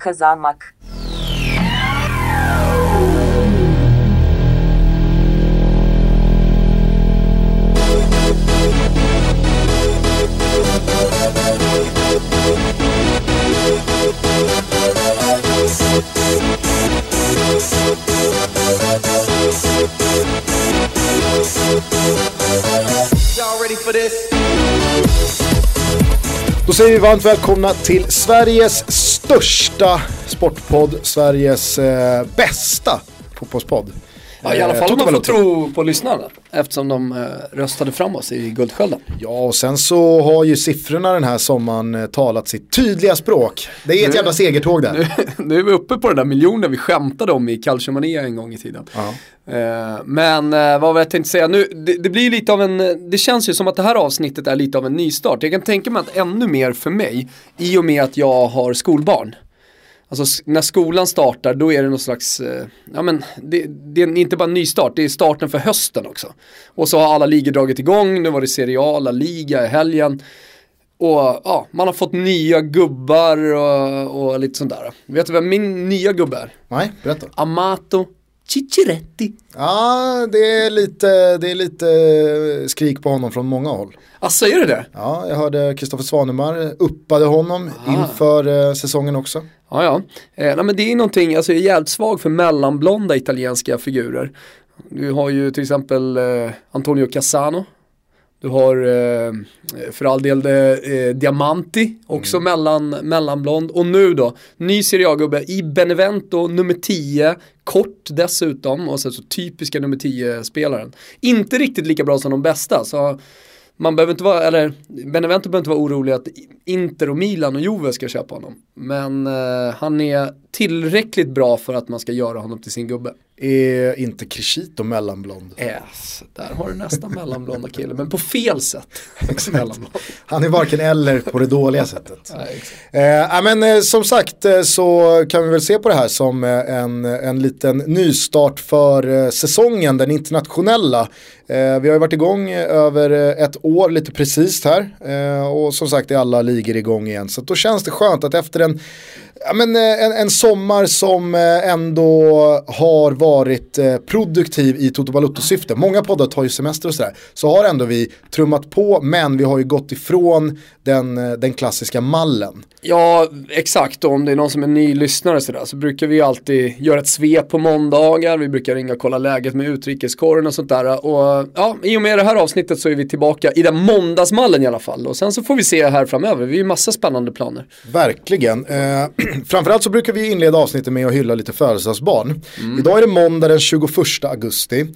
kazanmak. Då säger vi varmt välkomna till Sveriges största sportpodd, Sveriges eh, bästa fotbollspodd. Ja, I alla Eh, fall om man får tro på lyssnarna. Eftersom de eh, röstade fram oss i Guldskölden. Ja, och sen så har ju siffrorna den här sommaren eh, talat sitt tydliga språk. Det är ett Nu- jävla segertåg där. nu är vi uppe på den där miljonen vi skämtade om i Calciomania en gång i tiden. Ja. Men vad var jag tänkte säga nu, det, det blir lite av en, det känns ju som att det här avsnittet är lite av en nystart. Jag kan tänka mig att ännu mer för mig, i och med att jag har skolbarn. Alltså när skolan startar då är det någon slags, eh, ja men det, det är inte bara en nystart, det är starten för hösten också. Och så har alla ligor dragit igång, nu var det Serie A, La Liga i helgen. Och ja, man har fått nya gubbar och, och lite sånt där. Vet du vem min nya gubbe är? Nej, berätta. Amato Cicciretti. Ja, det är lite, det är lite skrik på honom från många håll. Alltså är det det? Ja, jag hörde Kristoffer Svanemar uppade honom inför eh, säsongen också. Ja, ja. Eh, nej, men det är någonting, alltså jag är jävligt svag för mellanblonda italienska figurer. Du har ju till exempel eh, Antonio Cassano. Du har eh, för all del eh, Diamanti, också mellan, mellanblond. Och nu då, ny Serie A-gubbe i Benevento, nummer 10, kort dessutom och sen så typiska nummer 10-spelaren. Inte riktigt lika bra som de bästa, så man behöver inte vara, eller Benevento behöver inte vara orolig att Inter och Milan och Juve ska köpa honom. Men eh, han är tillräckligt bra för att man ska göra honom till sin gubbe. Är inte Crescito mellanblond? Yes, där har du nästan mellanblonda kille, men på fel sätt. Han är varken eller på det dåliga sättet. Nej. Eh, men, eh, som sagt eh, så kan vi väl se på det här som eh, en, en liten nystart för eh, säsongen, den internationella. Vi har ju varit igång över ett år lite precis här och som sagt är alla ligor igång igen. Så då känns det skönt att efter en Ja, men, eh, en, en sommar som eh, ändå har varit eh, produktiv i Toto Balotto-syfte. Många poddar tar ju semester och sådär. Så har ändå vi trummat på men vi har ju gått ifrån den, den klassiska mallen. Ja, exakt. Och om det är någon som är ny lyssnare sådär, så brukar vi alltid göra ett svep på måndagar. Vi brukar ringa och kolla läget med utrikeskorren och sånt där. Och ja, i och med det här avsnittet så är vi tillbaka i den måndagsmallen i alla fall. Och sen så får vi se här framöver. Vi har ju massa spännande planer. Verkligen. Eh, framförallt så brukar vi inleda avsnittet med att hylla lite födelsedagsbarn. Idag är det måndag den 21 augusti.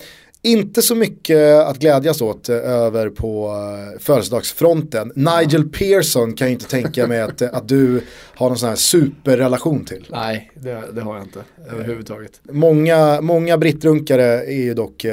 Inte så mycket att glädjas åt eh, över på eh, födelsedagsfronten. Nigel Pearson kan jag inte tänka mig att, eh, att du har någon sån här superrelation till. Nej, det, det har jag inte överhuvudtaget. Många, många brittrunkare är ju dock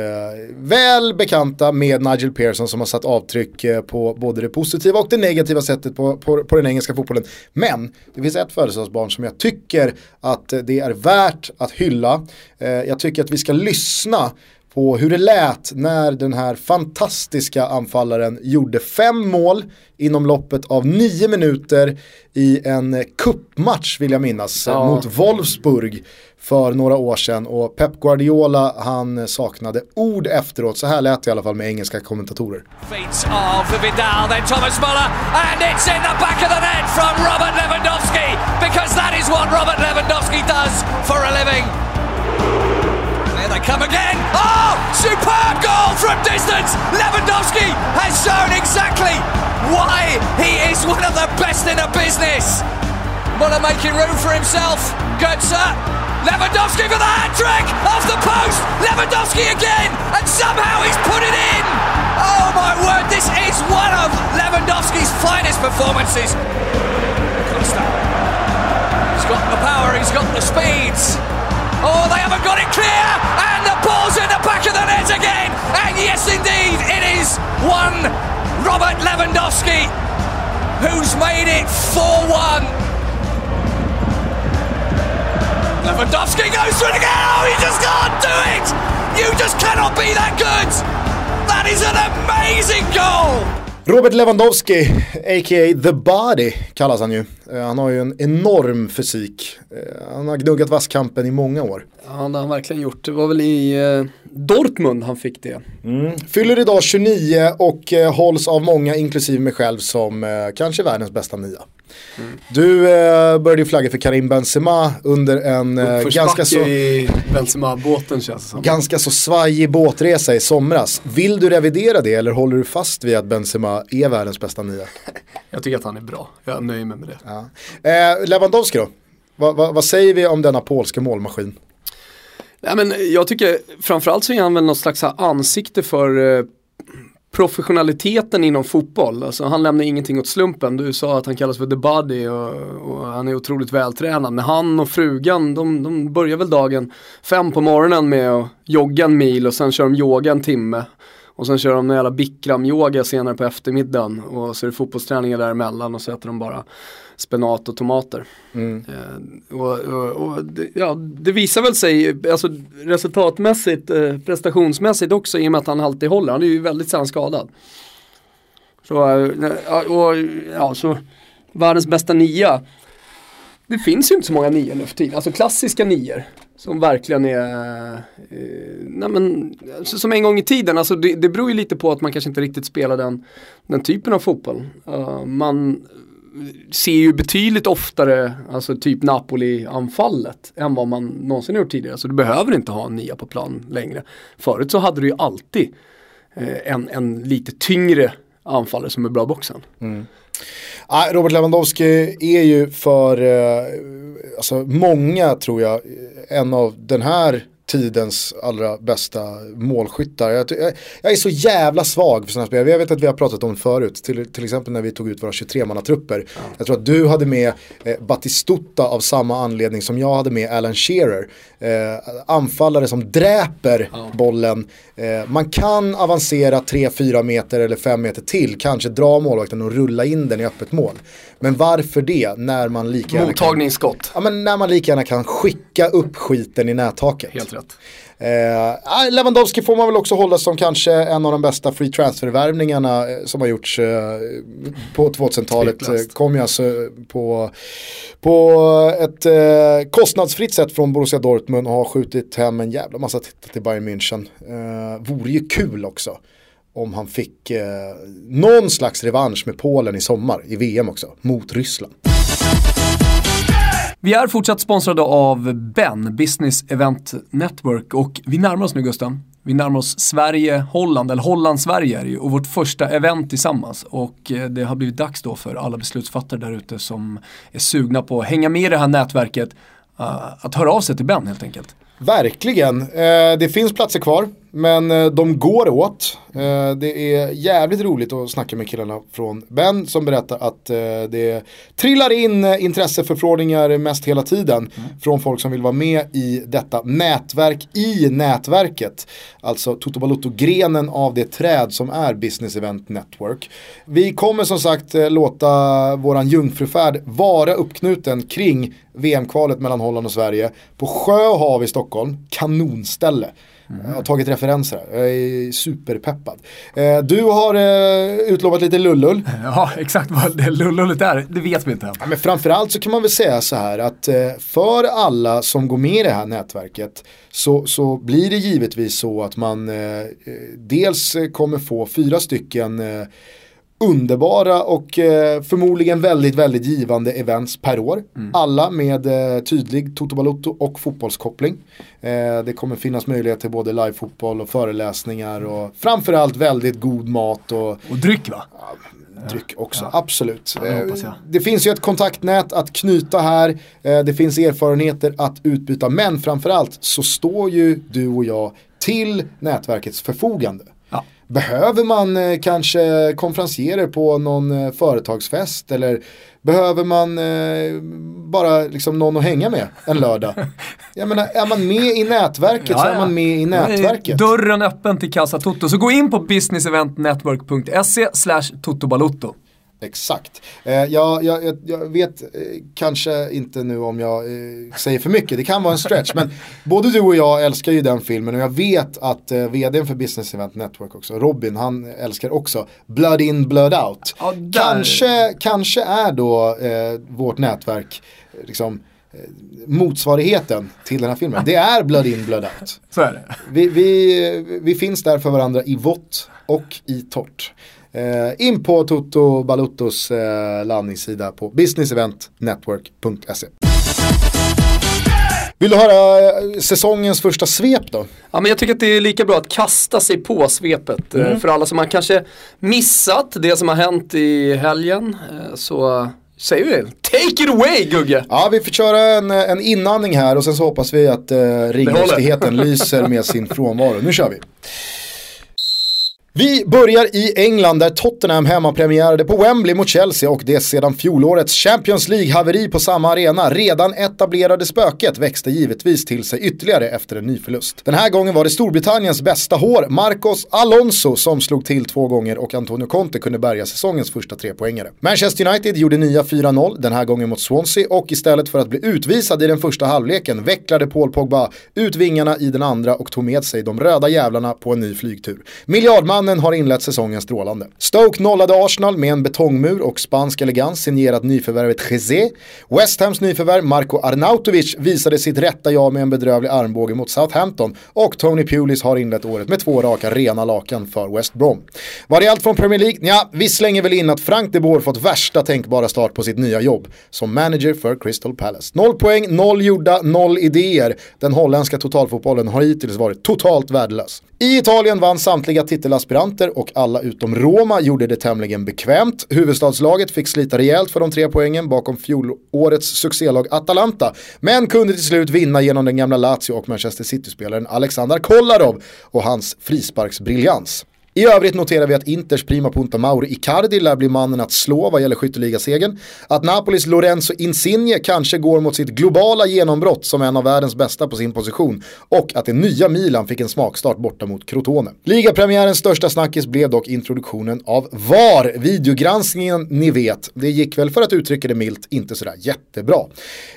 väl bekanta med Nigel Pearson som har satt avtryck på både det positiva och det negativa sättet på, på, på den engelska fotbollen. Men det finns ett födelsedagsbarn som jag tycker att det är värt att hylla. Jag tycker att vi ska lyssna på hur det lät när den här fantastiska anfallaren gjorde fem mål inom loppet av nio minuter i en kuppmatch vill jag minnas Ja. mot Wolfsburg för några år sedan och Pep Guardiola han saknade ord efteråt, så här lät det i alla fall med engelska kommentatorer. Feet of Vidal, then Thomas Muller, and it's in the back of the net from Robert Lewandowski, because that is what Robert Lewandowski does for a living. They come again. Oh, superb goal from distance. Lewandowski has shown exactly why he is one of the best in the business. Muller making room for himself. Götze. Lewandowski for the hat trick off the post. Lewandowski again, and somehow he's put it in. Oh my word, this is one of Lewandowski's finest performances. He's got the power, he's got the speeds. Oh, they haven't got it clear, and the ball's in the back of the net again. And yes, indeed, it is one Robert Lewandowski who's made it 4 1. Lewandowski goes for it again. Oh, you just can't do it. You just cannot be that good. That is an amazing goal. Robert Lewandowski, a.k.a. The Body kallas han ju. Eh, han har ju en enorm fysik. Eh, han har gnuggat vasskampen i många år. Ja, det har han verkligen gjort. Det var väl i eh, Dortmund han fick det. Mm. Fyller idag 29 och hålls av många, inklusive mig själv, som kanske världens bästa nia. Mm. Du eh, började ju flagga för Karim Benzema under en eh, ganska så... i Benzema-båten känns det som. Ganska så svajig båtresa i somras. Vill du revidera det eller håller du fast vid att Benzema är världens bästa nia? Jag tycker att han är bra, jag nöjer mig med det. Ja. Eh, Lewandowski då? Va, va, vad säger vi om denna polska målmaskin? Nej, men jag tycker framförallt så är han väl något slags ansikte för eh, professionaliteten inom fotboll. Alltså, han lämnar ingenting åt slumpen. Du sa att han kallas för the buddy och, och han är otroligt vältränad. Men han och frugan, de, de börjar väl dagen fem på morgonen med att jogga en mil och sen kör de yoga en timme. Och sen kör de någon jävla bikram-yoga senare på eftermiddagen och så är det fotbollsträningar däremellan och så äter de bara spenat och tomater. Mm. Eh, och, och, och det, ja, det visar väl sig alltså, resultatmässigt, eh, prestationsmässigt också i och med att han alltid håller. Han är ju väldigt sällan skadad. Så, eh, och, ja, så världens bästa nia. Det finns ju inte så många nior nu för tiden, alltså klassiska nior. Som verkligen är, eh, nej men, som en gång i tiden, alltså det, det beror ju lite på att man kanske inte riktigt spelar den, den typen av fotboll. Uh, man ser ju betydligt oftare, alltså typ Napoli-anfallet än vad man någonsin har gjort tidigare. Så du behöver inte ha en nia på plan längre. Förut så hade du ju alltid eh, en, en lite tyngre anfallare som är bra boxen. Mm. Robert Lewandowski är ju för eh, alltså många tror jag en av den här tidens allra bästa målskyttar. Jag, jag, är så jävla svag för sådana spelare. Jag vet att vi har pratat om förut, till, till exempel när vi tog ut våra 23-mannatrupper. Ja. Jag tror att du hade med eh, Batistuta av samma anledning som jag hade med Alan Shearer. Eh, anfallare som dräper ja. bollen. Eh, man kan avancera 3-4 meter eller 5 meter till, kanske dra målvakten och rulla in den i öppet mål. Men varför det när man lika gärna. Kan, ja, men när man lika gärna kan skicka upp skiten i nättaket. Helt rätt. Eh, Lewandowski får man väl också hålla som kanske en av de bästa free transfer-värvningarna eh, som har gjorts eh, på 2000-talet. Eh, kom ju alltså på, på ett eh, kostnadsfritt sätt från Borussia Dortmund och har skjutit hem en jävla massa titlar till Bayern München. Eh, vore ju kul också om han fick eh, någon slags revansch med Polen i sommar i VM också, mot Ryssland. Vi är fortsatt sponsrade av Ben, Business Event Network och vi närmar oss nu Gusten. Vi närmar oss Sverige-Holland, eller Holland-Sverige är det ju, och vårt första event tillsammans. Och eh, det har blivit dags då för alla beslutsfattare där ute som är sugna på att hänga med i det här nätverket, uh, att höra av sig till Ben helt enkelt. Verkligen. Eh, det finns platser kvar. Men eh, de går åt. Eh, det är jävligt roligt att snacka med killarna från Ben som berättar att eh, det trillar in intresseförfrågningar mest hela tiden. Mm. Från folk som vill vara med i detta nätverk i nätverket. Alltså Toto Balotto-grenen av det träd som är Business Event Network. Vi kommer som sagt låta våran jungfrufärd vara uppknuten kring VM-kvalet mellan Holland och Sverige på Sjö och hav i Stockholm. Kanonställe. Mm. Jag har tagit referenser här, jag är superpeppad. Eh, du har eh, utlovat lite lullull. Ja, exakt vad det lullullet är, det vet vi inte än. Ja, men framförallt så kan man väl säga så här att eh, för alla som går med i det här nätverket så, så blir det givetvis så att man dels kommer få fyra stycken underbara och eh, förmodligen väldigt, väldigt givande events per år. Mm. Alla med eh, tydlig Toto Balotto och fotbollskoppling. Eh, det kommer finnas möjlighet till både livefotboll och föreläsningar och framförallt väldigt god mat. Och, och dryck va? Ja, dryck också, ja. absolut. Ja, det, det, finns ju ett kontaktnät att knyta här, det finns erfarenheter att utbyta, men framförallt så står ju du och jag till nätverkets förfogande. Behöver man eh, kanske konferencierer på någon eh, företagsfest eller behöver man eh, bara liksom någon att hänga med en lördag? Jag menar, är man med i nätverket ja, så är man med i nätverket. Dörren öppen till Casa Toto. Så gå in på businesseventnetwork.se slash totobalotto. Exakt. Eh, jag, jag, jag, vet eh, kanske inte nu om jag eh, säger för mycket, det kan vara en stretch. men både du och jag älskar ju den filmen och jag vet att eh, vdn för Business Event Network också, Robin, han älskar också Blood In Blood Out. Ja, kanske, kanske är då eh, vårt nätverk liksom, eh, motsvarigheten till den här filmen. Det är Blood In Blood Out. Så är det. Vi, vi, vi finns där för varandra i vått och i torrt. Eh, in på Toto Baluttos eh, landningssida på businesseventnetwork.se. Vill du höra eh, säsongens första svep då? Ja men jag tycker att det är lika bra att kasta sig på svepet. eh, För alla som har kanske missat det som har hänt i helgen. eh, Så säger vi det. Take it away Gugge! Ja, vi får köra en, en inandning här och sen så hoppas vi att eh, ringrostigheten lyser med sin frånvaro. Nu kör vi. Vi börjar i England där Tottenham hemmapremiärade på Wembley mot Chelsea och det sedan fjolårets Champions League-haveri på samma arena redan etablerade spöket växte givetvis till sig ytterligare efter en ny förlust. Den här gången var det Storbritanniens bästa hår, Marcos Alonso, som slog till två gånger och Antonio Conte kunde bärga säsongens första tre poängare. Manchester United gjorde nya 4-0, den här gången mot Swansea och istället för att bli utvisad i den första halvleken vecklade Paul Pogba ut vingarna i den andra och tog med sig de röda jävlarna på en ny flygtur. Mannen har inlett säsongen strålande. Stoke nollade Arsenal med en betongmur och spansk elegans signerat nyförvärvet Jezé. West Hams nyförvärv Marco Arnautovic visade sitt rätta ja med en bedrövlig armbåge mot Southampton och Tony Pulis har inlett året med två raka rena lakan för West Brom. Var det allt från Premier League? Ja, vi slänger väl in att Frank de Boer fått värsta tänkbara start på sitt nya jobb som manager för Crystal Palace. Noll poäng, noll gjorda, noll idéer. Den holländska totalfotbollen har hittills varit totalt värdelös. I Italien vann samtliga titelaspiranter och alla utom Roma gjorde det tämligen bekvämt. Huvudstadslaget fick slita rejält för de tre poängen bakom fjolårets succélag Atalanta, men kunde till slut vinna genom den gamla Lazio och Manchester City-spelaren Alexander Kolarov och hans frisparksbriljans. I övrigt noterar vi att Inters prima punta Mauro Icardi lär bli mannen att slå vad gäller skytteligasegern. Att Napolis Lorenzo Insigne kanske går mot sitt globala genombrott som en av världens bästa på sin position. Och att det nya Milan fick en smakstart borta mot Crotone. Ligapremiärens största snackis blev dock introduktionen av VAR. Videogranskningen ni vet, det gick väl för att uttrycka det milt inte sådär jättebra.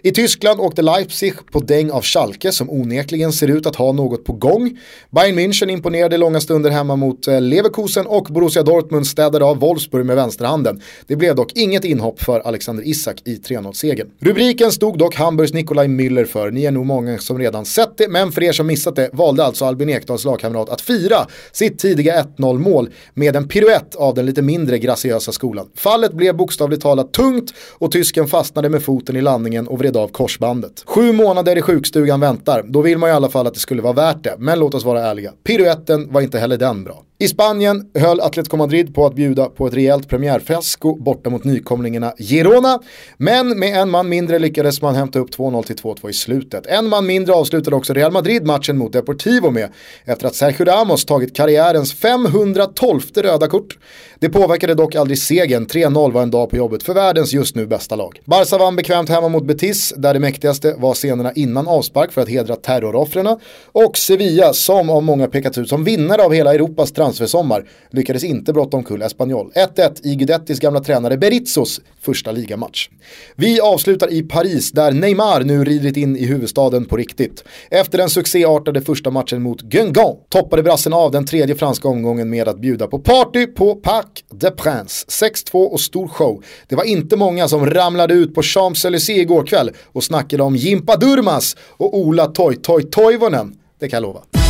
I Tyskland åkte Leipzig på däng av Schalke som onekligen ser ut att ha något på gång. Bayern München imponerade långa stunder hemma mot eh, Leverkusen och Borussia Dortmund städade av Wolfsburg med vänsterhanden. Det blev dock inget inhopp för Alexander Isak i 3-0-segern. Rubriken stod dock Hamburgs Nikolaj Müller för. Ni är nog många som redan sett det, men för er som missat det valde alltså Albin Ekdals lagkamrat att fira sitt tidiga 1-0 mål med en piruett av den lite mindre graciösa skolan. Fallet blev bokstavligt talat tungt och tysken fastnade med foten i landningen och vred av korsbandet. Sju månader i sjukstugan väntar, då vill man i alla fall att det skulle vara värt det. Men låt oss vara ärliga, piruetten var inte heller den bra. I Spanien höll Atletico Madrid på att bjuda på ett rejält premiärfiasko borta mot nykomlingarna Girona. Men med en man mindre lyckades man hämta upp 2-0 till 2-2 i slutet. En man mindre avslutade också Real Madrid matchen mot Deportivo med efter att Sergio Ramos tagit karriärens 512 röda kort. Det påverkade dock aldrig segern, 3-0 var en dag på jobbet för världens just nu bästa lag. Barca vann bekvämt hemma mot Betis, där det mäktigaste var scenerna innan avspark för att hedra terroroffren. Och Sevilla, som av många pekat ut som vinnare av hela Europas transfersommar, lyckades inte brotta omkull Espanyol. 1-1 i Guidettis gamla tränare Berizzos första ligamatch. Vi avslutar i Paris, där Neymar nu ridit in i huvudstaden på riktigt. Efter den succéartade första matchen mot Guingamp toppade brassen av den tredje franska omgången med att bjuda på party på Parc des Princes. 6-2 och stor show. Det var inte många som ramlade ut på Champs-Élysées igår kväll och snackade om Jimpa Durmas och Ola Toy Toy Toivonen. Det kan jag lova.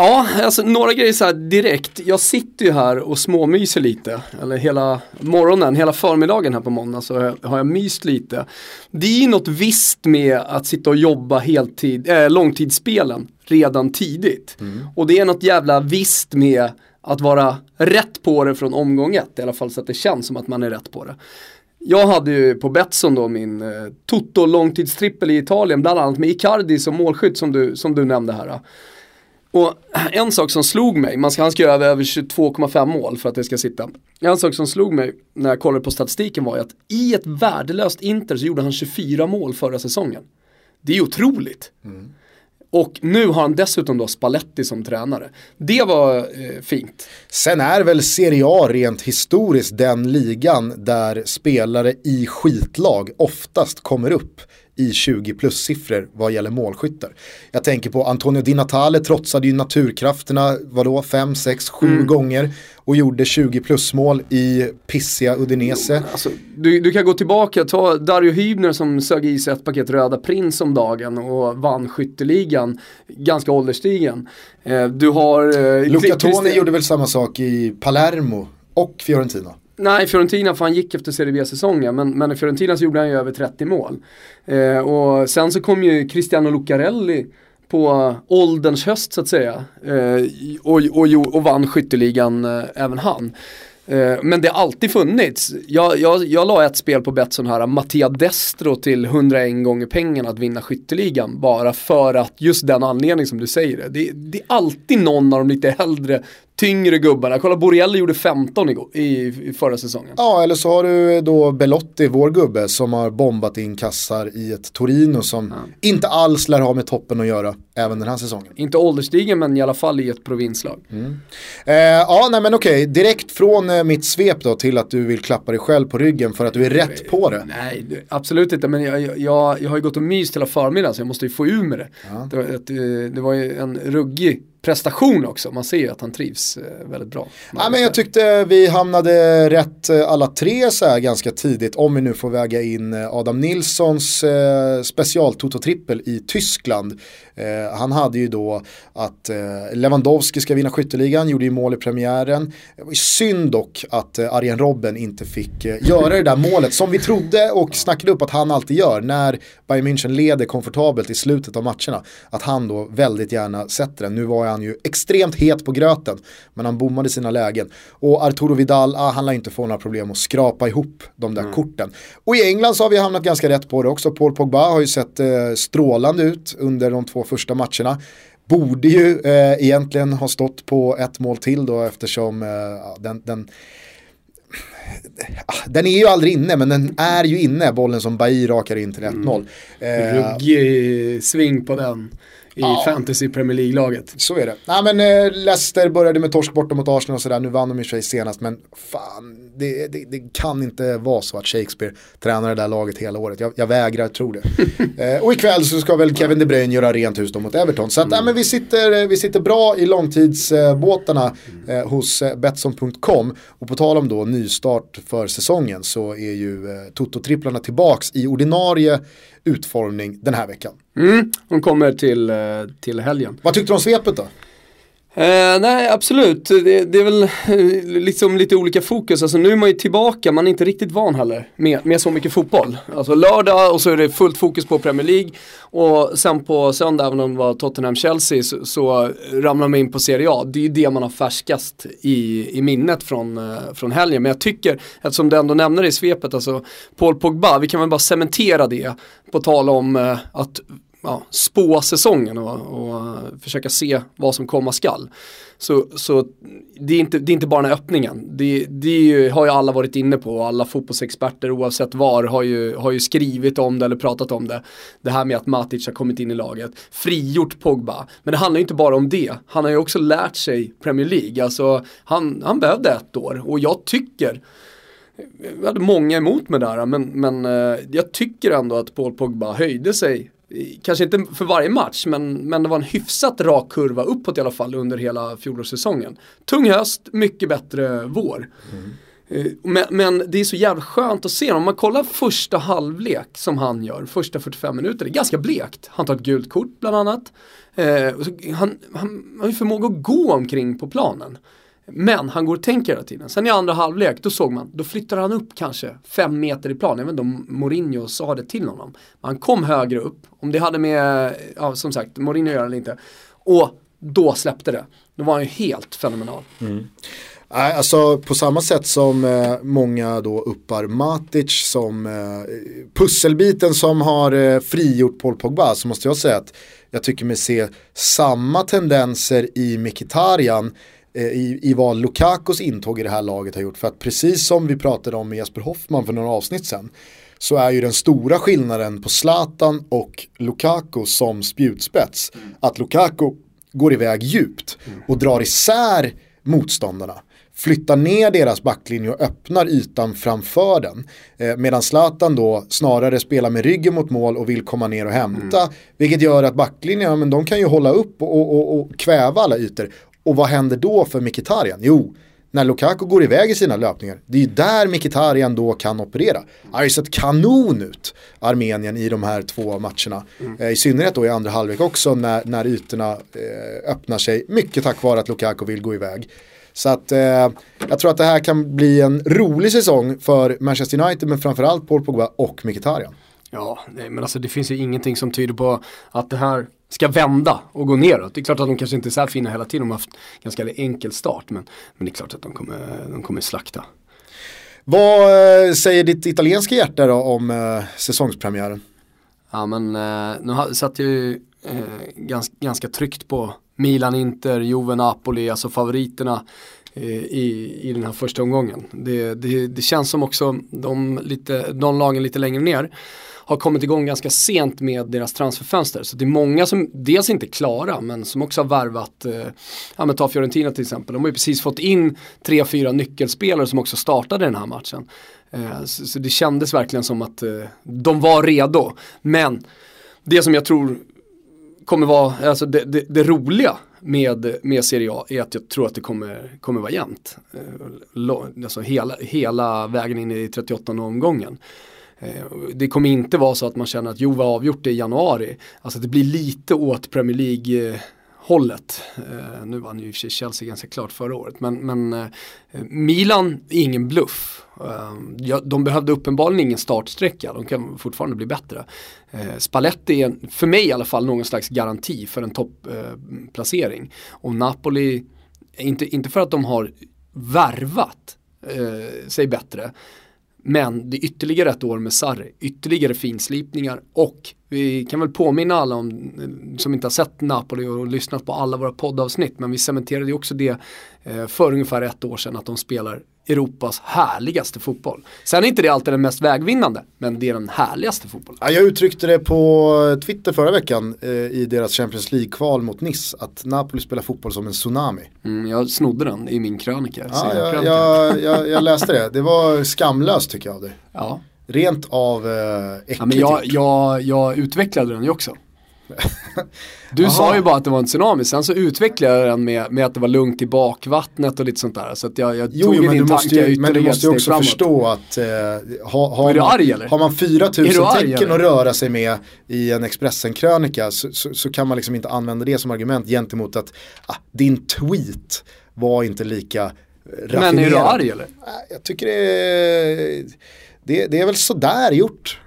Ja, alltså några grejer så här direkt. Jag sitter ju här och småmyser lite. Eller hela morgonen, hela förmiddagen här på måndag så har jag myst lite. Det är ju något visst med att sitta och jobba heltid, äh, långtidsspelen redan tidigt. Och det är något jävla visst med att vara rätt på det från omgång ett. I alla fall så att det känns som att man är rätt på det. Jag hade ju på Betsson då min eh, Toto långtidstrippel i Italien, bland annat med Icardi som målskytt som du, som du nämnde här. Och en sak som slog mig, man ska, han ska göra över 22,5 mål för att det ska sitta. En sak som slog mig när jag kollade på statistiken var ju att i ett värdelöst Inter så gjorde han 24 mål förra säsongen. Det är otroligt. och nu har han dessutom då Spalletti som tränare. Det var eh, fint. Sen är väl Serie A rent historiskt den ligan där spelare i skitlag oftast kommer upp i 20 plus-siffror vad gäller målskyttar. Jag tänker på Antonio Di Natale trotsade ju naturkrafterna, vadå, 5, 6, 7 gånger och gjorde 20 plus mål i pissiga Udinese. Alltså, du, du kan gå tillbaka, ta Dario Hübner som sög i sig ett paket Röda Prins om dagen och vann skytteligan, ganska ålderstigen. Eh, du har... Eh, Luca Toni gjorde väl samma sak i Palermo och Fiorentina. Nej, Fiorentina för han gick efter Serie B-säsongen men, men i Fiorentina så gjorde han ju över 30 mål. Eh, och sen så kom ju Cristiano Lucarelli på ålderns höst så att säga eh, och, och, och vann skytteligan eh, även han. Eh, Men det har alltid funnits. Jag, jag, jag la ett spel på Betsson här, Mattia Destro till 101 gånger pengarna att vinna skytteligan. Bara för att just den anledning som du säger. Det, det är alltid någon av de lite äldre, tyngre gubbarna. Kolla Borrelli gjorde 15 igår, i, i förra säsongen. Ja, eller så har du då Belotti, vår gubbe, som har bombat in kassar i ett Torino som inte alls lär ha med toppen att göra även den här säsongen. Inte ålderstigen men i alla fall i ett provinslag. Eh, ja, nej men okej, direkt från eh, mitt svep då till att du vill klappa dig själv på ryggen för att du är rätt på det. Nej, absolut inte. Men jag, jag- jag, har ju gått och myst hela förmiddagen så jag måste ju få ur med det. Det, var, ett, eh, det var ju en ruggig prestation också. Man ser ju att han trivs eh, väldigt bra. Ja, men jag tyckte vi hamnade rätt eh, alla tre så här ganska tidigt om vi nu får väga in eh, Adam Nilssons eh, specialtototrippel i Tyskland. Eh, han hade ju då att eh, Lewandowski ska vinna skytteligan, gjorde ju mål i premiären. Det var ju synd dock att eh, Arjen Robben inte fick eh, göra det där målet som vi trodde och snackade upp att han alltid gör när Bayern München leder komfortabelt i slutet av matcherna. Att han då väldigt gärna sätter den. Nu var han ju extremt het på gröten men han bommade sina lägen. Och Arturo Vidal, ah, han lär inte få några problem att skrapa ihop de där korten. Och i England så har vi hamnat ganska rätt på det också. Paul Pogba har ju sett eh, strålande ut under de två första matcherna. Borde ju eh, egentligen ha stått på ett mål till då eftersom eh, den, den den är ju aldrig inne, men den är ju inne, bollen som Bailly rakar in till 1-0. Eh, Ruggig sving på den i fantasy Premier League-laget. så är det. Nej men eh, Leicester började med torsk borta mot Arsenal och sådär, nu vann de i sig senast, men fan, det, det, det kan inte vara så att Shakespeare tränar det där laget hela året. Jag, jag vägrar tro det. eh, och ikväll så ska väl Kevin De Bruyne göra rent hus då mot Everton. Så att, nej, men vi, sitter, vi sitter bra i långtidsbåtarna eh, hos eh, Betsson.com. Och på tal om då nystart för säsongen så är ju eh, Toto-tripplarna tillbaks i ordinarie utformning den här veckan. Mm, hon kommer till, eh, till helgen. Vad tyckte du om svepet då? Eh, nej, absolut. Det, det är väl eh, liksom lite olika fokus. Alltså nu är man ju tillbaka, man är inte riktigt van heller med, med så mycket fotboll. Alltså lördag och så är det fullt fokus på Premier League. Och sen på söndag, även om det var Tottenham-Chelsea, så, så ramlar man in på Serie A. Det är ju det man har färskast i, i minnet från, eh, från helgen. Men jag tycker, eftersom du ändå nämner det i svepet, alltså Paul Pogba, vi kan väl bara cementera det. På tal om eh, att ja, spå säsongen och, och försöka se vad som komma skall. Så, så det, är inte, det är inte bara den här öppningen. Det, det ju, har ju alla varit inne på, alla fotbollsexperter oavsett var har ju, har ju skrivit om det eller pratat om det. Det här med att Matic har kommit in i laget, frigjort Pogba. Men det handlar ju inte bara om det, han har ju också lärt sig Premier League. Alltså, han, han behövde ett år och jag tycker jag hade många emot mig där, men, men eh, jag tycker ändå att Paul Pogba höjde sig. Kanske inte för varje match, men, men det var en hyfsat rak kurva uppåt i alla fall under hela fjolårssäsongen. Tung höst, mycket bättre vår. Eh, Men, men det är så jävla skönt att se, om man kollar första halvlek som han gör, första 45 minuter, det är ganska blekt. Han tar ett gult kort bland annat. Eh, och så- han, han har ju förmåga att gå omkring på planen. Men han går och tänker hela tiden. Sen i andra halvlek, då såg man, då flyttar han upp kanske fem meter i plan. Jag vet inte om Mourinho sa det till honom. Men han kom högre upp, om det hade med, ja som sagt, Mourinho att göra eller inte. Och då släppte det. Då var han ju helt fenomenal. Mm. Nej, alltså på samma sätt som eh, många då uppar Matic som eh, pusselbiten som har eh, frigjort Paul Pogba så måste jag säga att jag tycker mig se samma tendenser i Mkhitaryan i, i vad Lukakos intåg i det här laget har gjort. För att precis som vi pratade om med Jesper Hoffman för några avsnitt sedan så är ju den stora skillnaden på Zlatan och Lukaku som spjutspets att Lukaku går iväg djupt och drar isär motståndarna flyttar ner deras backlinje och öppnar ytan framför den. Eh, medan Zlatan då snarare spelar med ryggen mot mål och vill komma ner och hämta. Mm. Vilket gör att backlinjen, ja, men de kan ju hålla upp och, och, och, och kväva alla ytor. Och vad händer då för Mkhitaryan? Jo, när Lukaku går iväg i sina löpningar, det är ju där Mkhitaryan då kan operera. Det har ju sett kanon ut, Armenien, i de här två matcherna. Mm. Eh, I synnerhet då i andra halvlek också när, när ytorna eh, öppnar sig, mycket tack vare att Lukaku vill gå iväg. Så att eh, jag tror att det här kan bli en rolig säsong för Manchester United men framförallt Paul Pogba och Mkhitaryan. Ja, nej, men alltså det finns ju ingenting som tyder på att det här ska vända och gå neråt. Det är klart att de kanske inte är så här fina hela tiden, de har haft ganska enkel start men, men det är klart att de kommer, de kommer slakta. Vad eh, säger ditt italienska hjärta då om eh, säsongspremiären? Ja men eh, nu satt jag ju eh, ganska, ganska tryggt på Milan, Inter, Juve, Napoli, alltså favoriterna eh, i, i den här första omgången. Det, det, det känns som också de, lite, de lagen lite längre ner har kommit igång ganska sent med deras transferfönster. Så det är många som dels inte är klara men som också har värvat, eh, ja men ta Fiorentina till exempel, de har ju precis fått in tre, fyra nyckelspelare som också startade den här matchen. Eh, så, så, det kändes verkligen som att eh, de var redo. Men det som jag tror kommer vara, alltså det, det, det, roliga med, med Serie A är att jag tror att det kommer, kommer vara jämnt. Eh, alltså hela, hela vägen in i 38 omgången. Eh, det kommer inte vara så att man känner att Juve har avgjort det i januari. Alltså det blir lite åt Premier League hållet. Eh, nu vann ju i och för sig Chelsea ganska klart förra året. Men, men eh, Milan är ingen bluff. De behövde uppenbarligen ingen startsträcka. De kan fortfarande bli bättre. Spaletti Spalletti är, för mig i alla fall, någon slags garanti för en topplacering. Och Napoli, inte, inte för att de har värvat eh, sig bättre. Men det är ytterligare ett år med Sarri, ytterligare finslipningar och vi kan väl påminna alla om, som inte har sett Napoli och lyssnat på alla våra poddavsnitt, men vi cementerade ju också det eh, för ungefär ett år sedan att de spelar Europas härligaste fotboll. Sen är inte det alltid den mest vägvinnande, men det är den härligaste fotbollen. Ja, jag uttryckte det på Twitter förra veckan eh, i deras Champions League-kval mot Nice, att Napoli spelar fotboll som en tsunami. Mm, jag snodde den i min krönika. Ja, jag, jag, jag, jag, läste det, det var skamlöst tycker jag av dig. Ja. Rent av eh, äckligt ja, men jag, jag, jag utvecklade den ju också. Du Aha. sa ju bara att det var en tsunami, sen så utvecklade jag den med, med att det var lugnt i bakvattnet och lite sånt där. Så att jag, jag jo, tog jo, din tanke ju, Men du måste ju också framåt. förstå att eh, ha, har, man, arg, har man 4000 tecken att röra sig med i en Expressen-krönika så, så, så, kan man liksom inte använda det som argument gentemot att ah, din tweet var inte lika raffinerad. Men är du arg eller? Jag tycker det är, det, det är väl sådär gjort.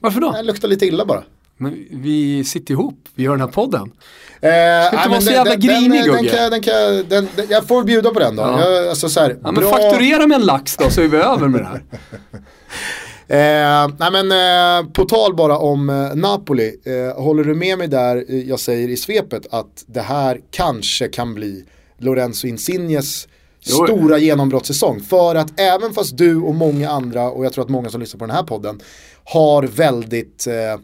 Varför då? Det luktar lite illa bara. Men vi sitter ihop, vi gör den här podden. Eh, ska inte vara så jävla grinig den, den, den, kan, den, den, Jag får bjuda på den då. Ja. Jag, alltså, så här, ja, men fakturera med en lax då så är vi över med det här. Eh, nej men eh, på tal bara om eh, Napoli, eh, håller du med mig där eh, jag säger i svepet att det här kanske kan bli Lorenzo Insignes jo. stora genombrottssäsong. För att även fast du och många andra, och jag tror att många som lyssnar på den här podden, har väldigt eh,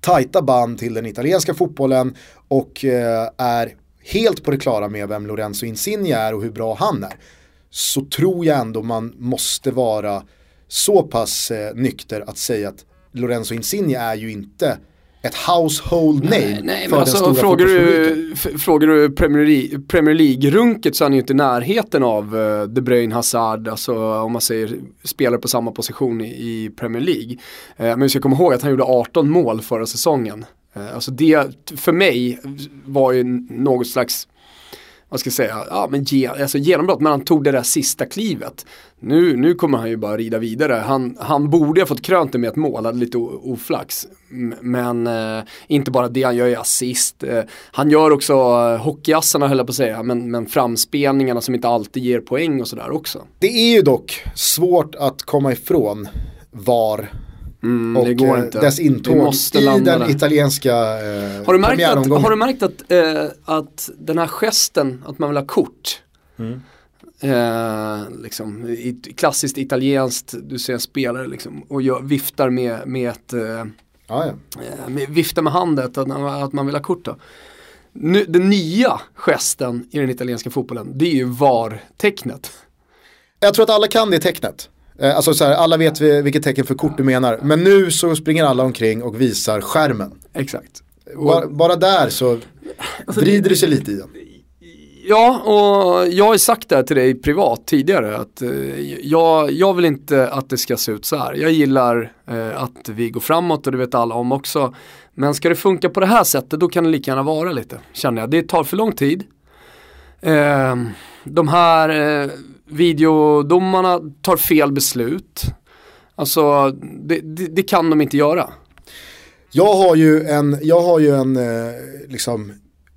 tajta band till den italienska fotbollen och eh, är helt på det klara med vem Lorenzo Insigne är och hur bra han är. Så tror jag ändå man måste vara så pass eh, nykter att säga att Lorenzo Insigne är ju inte ett household name nej, nej, för alltså, den stora frågar du, frågar du Premier League-runket så är han ju inte i närheten av uh, De Bruyne, Hazard, alltså om man säger spelare på samma position i, i Premier League. Uh, men vi ska komma ihåg att han gjorde 18 mål förra säsongen. Uh, alltså det, för mig, var ju något slags vad ska jag säga, ja men ge, alltså genombrott, men han tog det där sista klivet. Nu, nu kommer han ju bara rida vidare. Han, han borde ha fått krönt det med ett mål, hade lite oflax. Men eh, inte bara det, han gör ju assist. Eh, han gör också eh, hockeyassarna höll jag på att säga, men, men framspelningarna som inte alltid ger poäng och sådär också. Det är ju dock svårt att komma ifrån VAR Mm, och eh, dess intåg i den där. italienska eh, har du märkt att, Har du märkt att, eh, att den här gesten, att man vill ha kort, mm. Eh, liksom, i, klassiskt italienskt, du ser en spelare liksom, och gör, viftar med, med ett eh, Ja, ja. eh, med, viftar med handet att, att man vill ha kort då. Nu, den nya gesten i den italienska fotbollen, det är ju VAR-tecknet. Jag tror att alla kan det tecknet. Eh, Alltså så här, alla vet vi- vilket tecken för kort du menar. Men nu så springer alla omkring och visar skärmen. Exakt. Bara, bara där så vrider det sig lite i den. Ja, och jag har ju sagt det här till dig privat tidigare att eh, jag, jag vill inte att det ska se ut så här. Jag gillar eh, att vi går framåt och det vet alla om också. Men ska det funka på det här sättet då kan det lika gärna vara lite, känner jag. Det tar för lång tid. Eh, de här eh, videodomarna tar fel beslut. Alltså, det, det, det kan de inte göra. Jag har ju en, jag har ju en eh, liksom,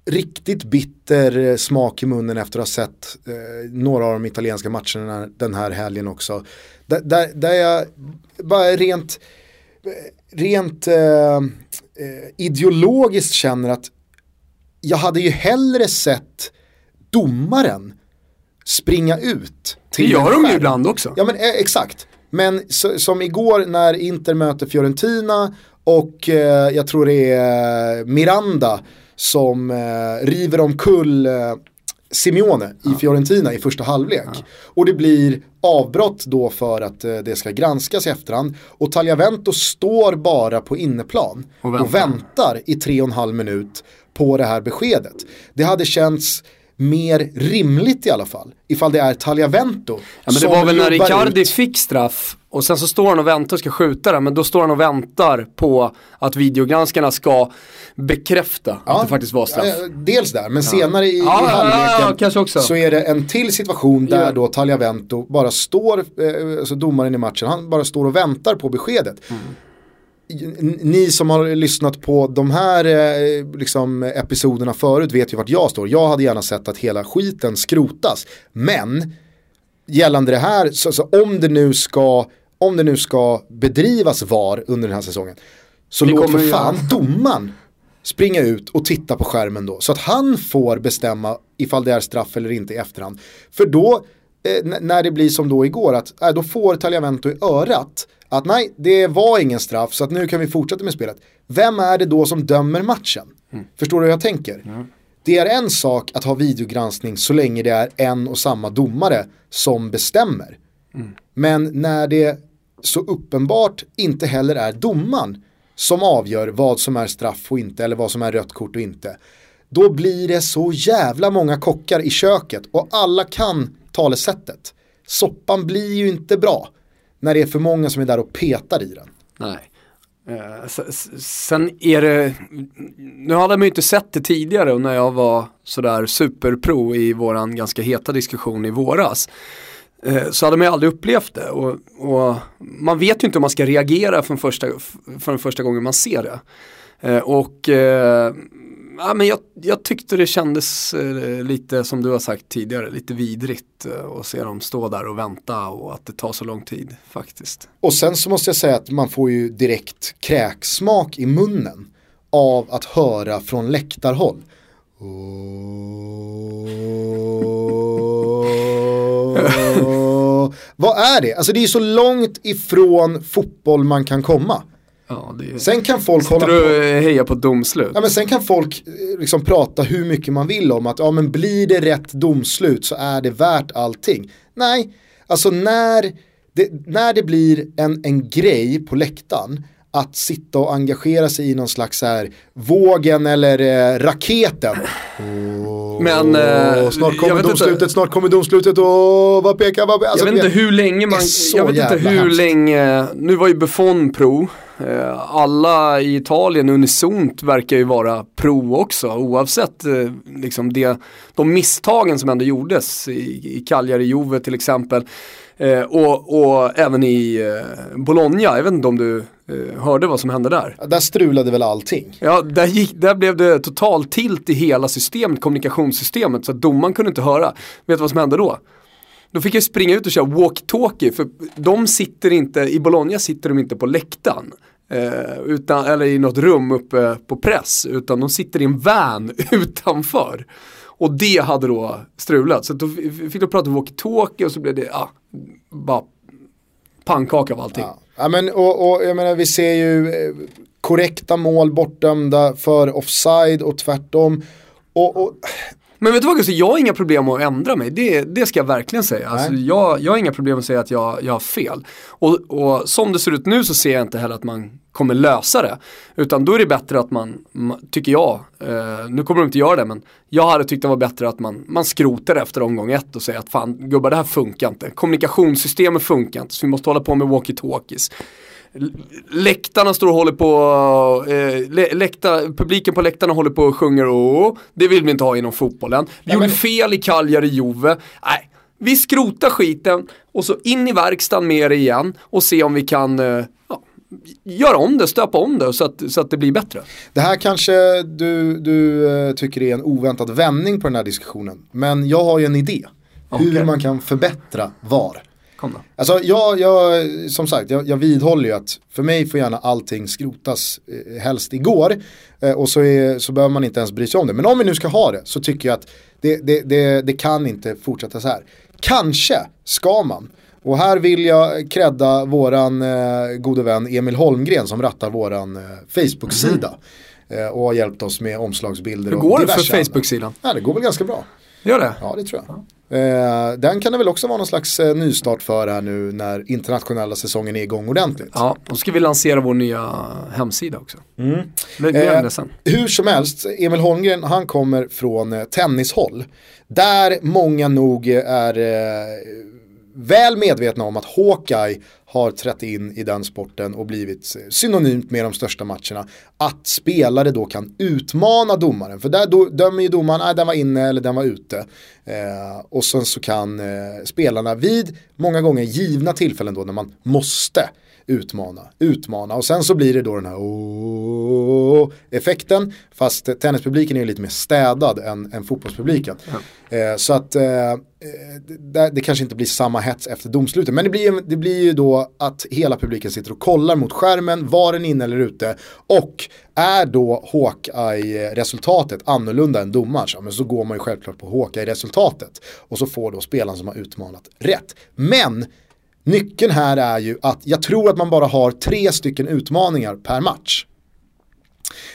riktigt bitter eh, smak i munnen efter att ha sett eh, några av de italienska matcherna den här helgen också. Där, där, där jag bara rent, rent eh, eh ideologiskt känner att jag hade ju hellre sett domaren springa ut. Det till gör en de ju ibland också. Ja men eh, exakt. Men så, som igår när Inter möter Fiorentina och eh, jag tror det är Miranda som eh, river omkull eh, Simeone i Fiorentina i första halvlek. Och det blir avbrott då för att eh, det ska granskas i efterhand. Och Tagliavento står bara på inneplan Och och väntar. väntar i tre och en halv minut på det här beskedet. Det hade känts mer rimligt i alla fall. Ifall det är Tagliavento Ja, men det var väl när Icardi ut. fick straff och sen så står han och väntar och ska skjuta den men då står han och väntar på att videogranskarna ska bekräfta att det faktiskt var straff. eh, Dels där, men senare i, Ja, i ja, halvleken ja, så är det en till situation där Ja. då Tagliavento bara står, eh, alltså domaren i matchen, han bara står och väntar på beskedet. Mm. Ni som har lyssnat på de här eh, liksom, episoderna förut vet ju vart jag står. Jag hade gärna sett att hela skiten skrotas. Men gällande det här, så, så om, det nu ska, om det nu ska bedrivas VAR under den här säsongen. Så Det låt kommer för fan göra. domaren springa ut och titta på skärmen då. Så att han får bestämma ifall det är straff eller inte i efterhand. För då, när det blir som då igår, att eh, då får Tagliavento i örat att nej, det var ingen straff så att nu kan vi fortsätta med spelet. Vem är det då som dömer matchen? Förstår du hur jag tänker? Det är en sak att ha videogranskning så länge det är en och samma domare som bestämmer. Men när det så uppenbart inte heller är domaren som avgör vad som är straff och inte eller vad som är rött kort och inte. Då blir det så jävla många kockar i köket och alla kan talesättet. Soppan blir ju inte bra när det är för många som är där och petar i den. Nej. Eh, sen är det, nu hade man ju inte sett det tidigare och när jag var sådär superpro i våran ganska heta diskussion i våras. Eh, så hade man ju aldrig upplevt det och, och man vet ju inte om man ska reagera från första, från första gången man ser det. Eh, och ja, men jag, jag tyckte det kändes eh, lite som du har sagt tidigare, lite vidrigt eh, att se dem stå där och vänta och att det tar så lång tid faktiskt. Och sen så måste jag säga att man får ju direkt kräksmak i munnen av att höra från läktarhåll. Vad är det? Alltså det är så långt ifrån fotboll man kan komma. Ja, är... Sen kan folk hålla på. du och hejar på domslut? Ja, men sen kan folk eh, liksom prata hur mycket man vill om att ja, men blir det rätt domslut så är det värt allting. Nej, alltså när det, när det blir en, en grej på läktaren att sitta och engagera sig i någon slags här vågen eller eh, raketen. Men, eh, snart kommer vet inte- domslutet, snart kommer domslutet och vad pekar, vad alltså, jag vet inte hur länge man, jag vet inte hur hemskt. länge, nu var ju Buffon pro, alla i Italien unisont verkar ju vara pro också oavsett eh, liksom det, de misstagen som ändå gjordes i, i Cagliari, Juve till exempel. Eh, och, och även i eh, Bologna, jag vet inte om du eh, hörde vad som hände där. Där strulade väl allting. Ja, där, gick, där blev det total tilt i hela systemet, kommunikationssystemet, så att domaren kunde inte höra. Vet du vad som hände då? Då fick jag springa ut och köra walkie-talkie, för de sitter inte, i Bologna sitter de inte på läktaren. Eh, utan, eller i något rum uppe på press, utan de sitter i en van utanför. Och det hade då strulat. Så då fick de prata walkie-talkie och så blev det, ja, bara pannkaka av allting. Ja. ja men, och, och jag menar vi ser ju eh, korrekta mål bortdömda för offside och tvärtom. Och, och men vet du vad Gustav, jag har inga problem att ändra mig. Det, det ska jag verkligen säga. Alltså, jag, jag har inga problem att säga att jag, jag har fel. Och, och som det ser ut nu så ser jag inte heller att man kommer lösa det. Utan då är det bättre att man, tycker jag, eh, nu kommer de inte göra det men jag hade tyckt det var bättre att man, man skrotar efter omgång ett och säger att fan gubbar det här funkar inte. Kommunikationssystemet funkar inte så vi måste hålla på med walkie-talkies. Läktarna står och håller på, eh, läkta, publiken på läktarna håller på och sjunger och det vill vi inte ha inom fotbollen. Vi ja, gjorde men... fel i Cagliari Juve. Nej, vi skrotar skiten och så in i verkstaden med det igen och se om vi kan eh, ja, göra om det, stöpa om det så att, så att det blir bättre. Det här kanske du, du eh, tycker är en oväntad vändning på den här diskussionen. Men jag har ju en idé. Okay. Hur man kan förbättra VAR. Kom då. Alltså jag, jag som sagt, jag, jag vidhåller ju att för mig får gärna allting skrotas eh, helst igår. Eh, och så, är, så behöver man inte ens bry sig om det. Men om vi nu ska ha det så tycker jag att det, det, det, det kan inte fortsätta så här. Kanske ska man. Och här vill jag credda våran eh, gode vän Emil Holmgren som rattar våran eh, Facebook-sida. Mm. Eh, och har hjälpt oss med omslagsbilder. Hur går det för Facebook-sidan? Ja, det går väl ganska bra. Gör det? Ja, det tror jag. Eh, den kan det väl också vara någon slags eh, nystart för här nu när internationella säsongen är igång ordentligt. Ja, då ska vi lansera vår nya hemsida också. Mm. Eh, hur som helst, Emil Holmgren han kommer från eh, tennishåll. Där många nog är eh, väl medvetna om att Hawkeye har trätt in i den sporten och blivit synonymt med de största matcherna. Att spelare då kan utmana domaren. För där dömer ju domaren, nej den var inne eller den var ute. Eh, och sen så kan eh, spelarna vid många gånger givna tillfällen då när man måste utmana, utmana. Och sen så blir det då den här effekten. Fast tennispubliken är lite mer städad än, än fotbollspubliken. Ja. Eh, så att eh, eh, det, det, kanske inte blir samma hets efter domslutet. Men det blir, det blir ju då att hela publiken sitter och kollar mot skärmen, var den inne eller ute. Och är då Hawkeye-resultatet annorlunda än domarens, ja, men så går man ju självklart på Hawkeye-resultatet. Och så får då spelaren som har utmanat rätt. Men Nyckeln här är ju att jag tror att man bara har tre stycken utmaningar per match.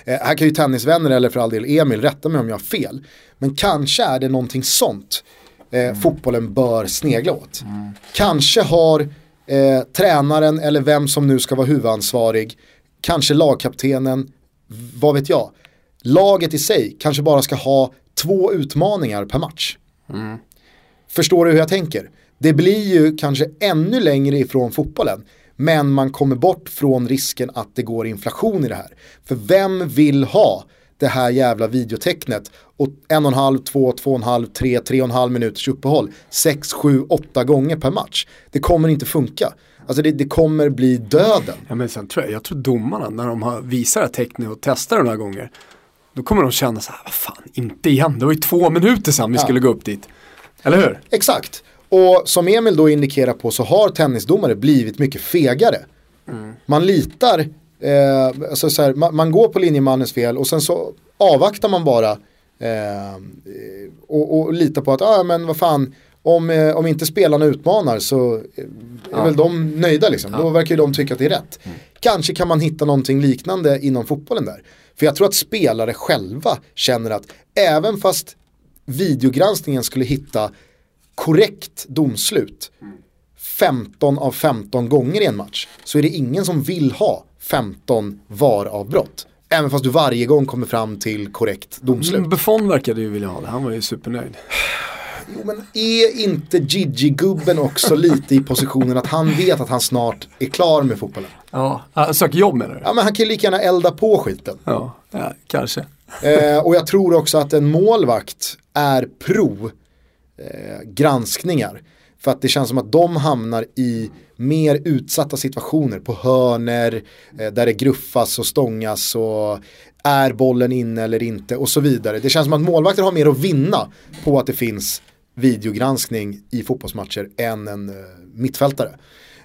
Eh, här kan ju tennisvänner eller för all del Emil rätta mig om jag har fel. Men kanske är det någonting sånt eh, mm. fotbollen bör snegla åt. Mm. Kanske har eh, tränaren eller vem som nu ska vara huvudansvarig, kanske lagkaptenen, vad vet jag. Laget i sig kanske bara ska ha två utmaningar per match. Mm. Förstår du hur jag tänker? Det blir ju kanske ännu längre ifrån fotbollen. Men man kommer bort från risken att det går inflation i det här. För vem vill ha det här jävla videotecknet och en och en halv, två, två och en halv, tre, tre och en halv minuters uppehåll sex, sju, åtta gånger per match. Det kommer inte funka. Alltså det, det kommer bli döden. Ja, men sen tror jag, jag tror domarna när de har visat det här tecknet och testar det några gånger då kommer de känna så här, vad fan, inte igen, det var ju två minuter sedan vi ja. skulle gå upp dit. Eller hur? Exakt. Och som Emil då indikerar på så har tennisdomare blivit mycket fegare. Mm. Man litar, eh, alltså så här, man, man, går på linjemannens fel och sen så avvaktar man bara eh, och, och litar på att, ah, men vad fan, om, eh, om inte spelarna utmanar så är ja. väl de nöjda liksom. Ja. Då verkar ju de tycka att det är rätt. Mm. Kanske kan man hitta någonting liknande inom fotbollen där. För jag tror att spelare själva känner att även fast videogranskningen skulle hitta korrekt domslut 15 av 15 gånger i en match så är det ingen som vill ha 15 VAR-avbrott. Även fast du varje gång kommer fram till korrekt domslut. Mm, Buffon verkade ju vilja ha det, han var ju supernöjd. Jo men är inte Gigi-gubben också lite i positionen att han vet att han snart är klar med fotbollen? Ja, han söker jobb menar du? Ja men han kan ju lika gärna elda på skiten. Ja, ja kanske. Eh, och jag tror också att en målvakt är pro eh, granskningar. För att det känns som att de hamnar i mer utsatta situationer på hörner eh, där det gruffas och stångas och är bollen inne eller inte och så vidare. Det känns som att målvakter har mer att vinna på att det finns videogranskning i fotbollsmatcher än en eh, mittfältare.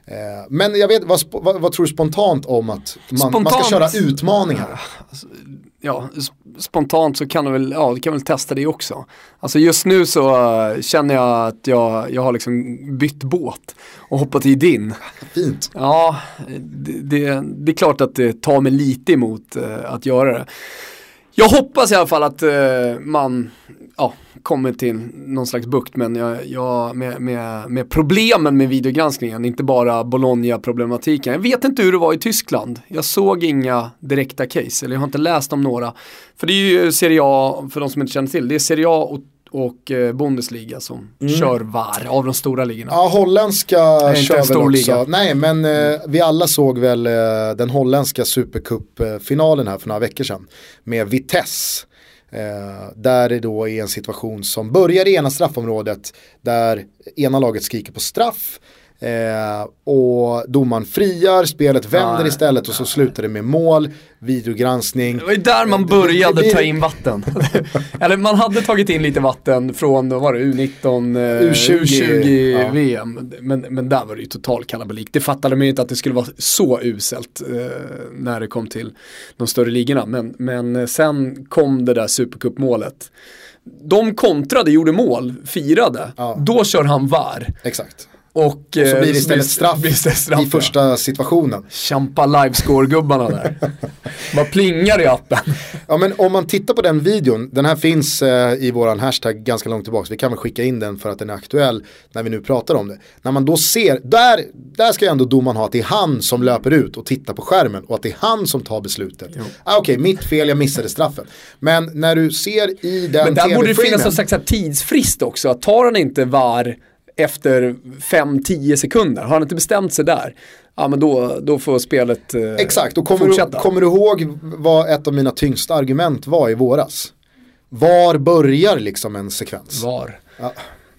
Eh, men jag vet, vad, vad, vad, tror du spontant om att man, man ska köra utmaningar? Ja, spontant så kan du väl, ja, du kan väl testa det också. Alltså just nu så uh, känner jag att jag, jag har liksom bytt båt och hoppat i din. Fint. Ja, det, det, det är klart att det tar mig lite emot uh, att göra det. Jag hoppas i alla fall att eh, man ja, kommer till någon slags bukt men jag, jag, med, med, med problemen med videogranskningen, inte bara Bologna-problematiken. Jag vet inte hur det var i Tyskland. Jag såg inga direkta case, eller jag har inte läst om några. För det är ju Serie A, för de som inte känner till, det är Serie A och och eh, Bundesliga som mm. kör VAR av de stora ligorna. Ja, holländska kör väl också. Liga. Nej, men eh, vi alla såg väl eh, den holländska supercup-finalen här för några veckor sedan. Med Vitesse Eh, där det då är en situation som börjar i ena straffområdet där ena laget skriker på straff Eh, och domaren friar, spelet vänder ja, istället och så slutar det med mål, videogranskning. Det var ju där man började ta in vatten. Eller man hade tagit in lite vatten från, vad var det, U19, eh, U20, U20 ja. VM. Men, men där var det ju total kalabalik. Det fattade man ju inte att det skulle vara så uselt eh, när det kom till de större ligorna. Men, men sen kom det där supercupmålet. De kontrade, gjorde mål, firade. Ja. Då kör han VAR. Exakt. Och, och så blir det istället straff, det straff i första situationen. Champa livescore-gubbarna där. Vad plingar i appen. Ja men om man tittar på den videon, den här finns eh, i våran hashtag ganska långt tillbaka, vi kan väl skicka in den för att den är aktuell när vi nu pratar om det. När man då ser, där, där ska ju ändå domaren ha att det är han som löper ut och tittar på skärmen och att det är han som tar beslutet. Ah, Okej, okay, mitt fel, jag missade straffen. Men när du ser i den Men där borde det finnas någon slags tidsfrist också, tar han inte VAR efter 5-10 sekunder. Har han inte bestämt sig där, ja men då, då får spelet eh, Exakt, och kommer fortsätta. du, kommer du ihåg vad ett av mina tyngsta argument var i våras? Var börjar liksom en sekvens? Var. Ja.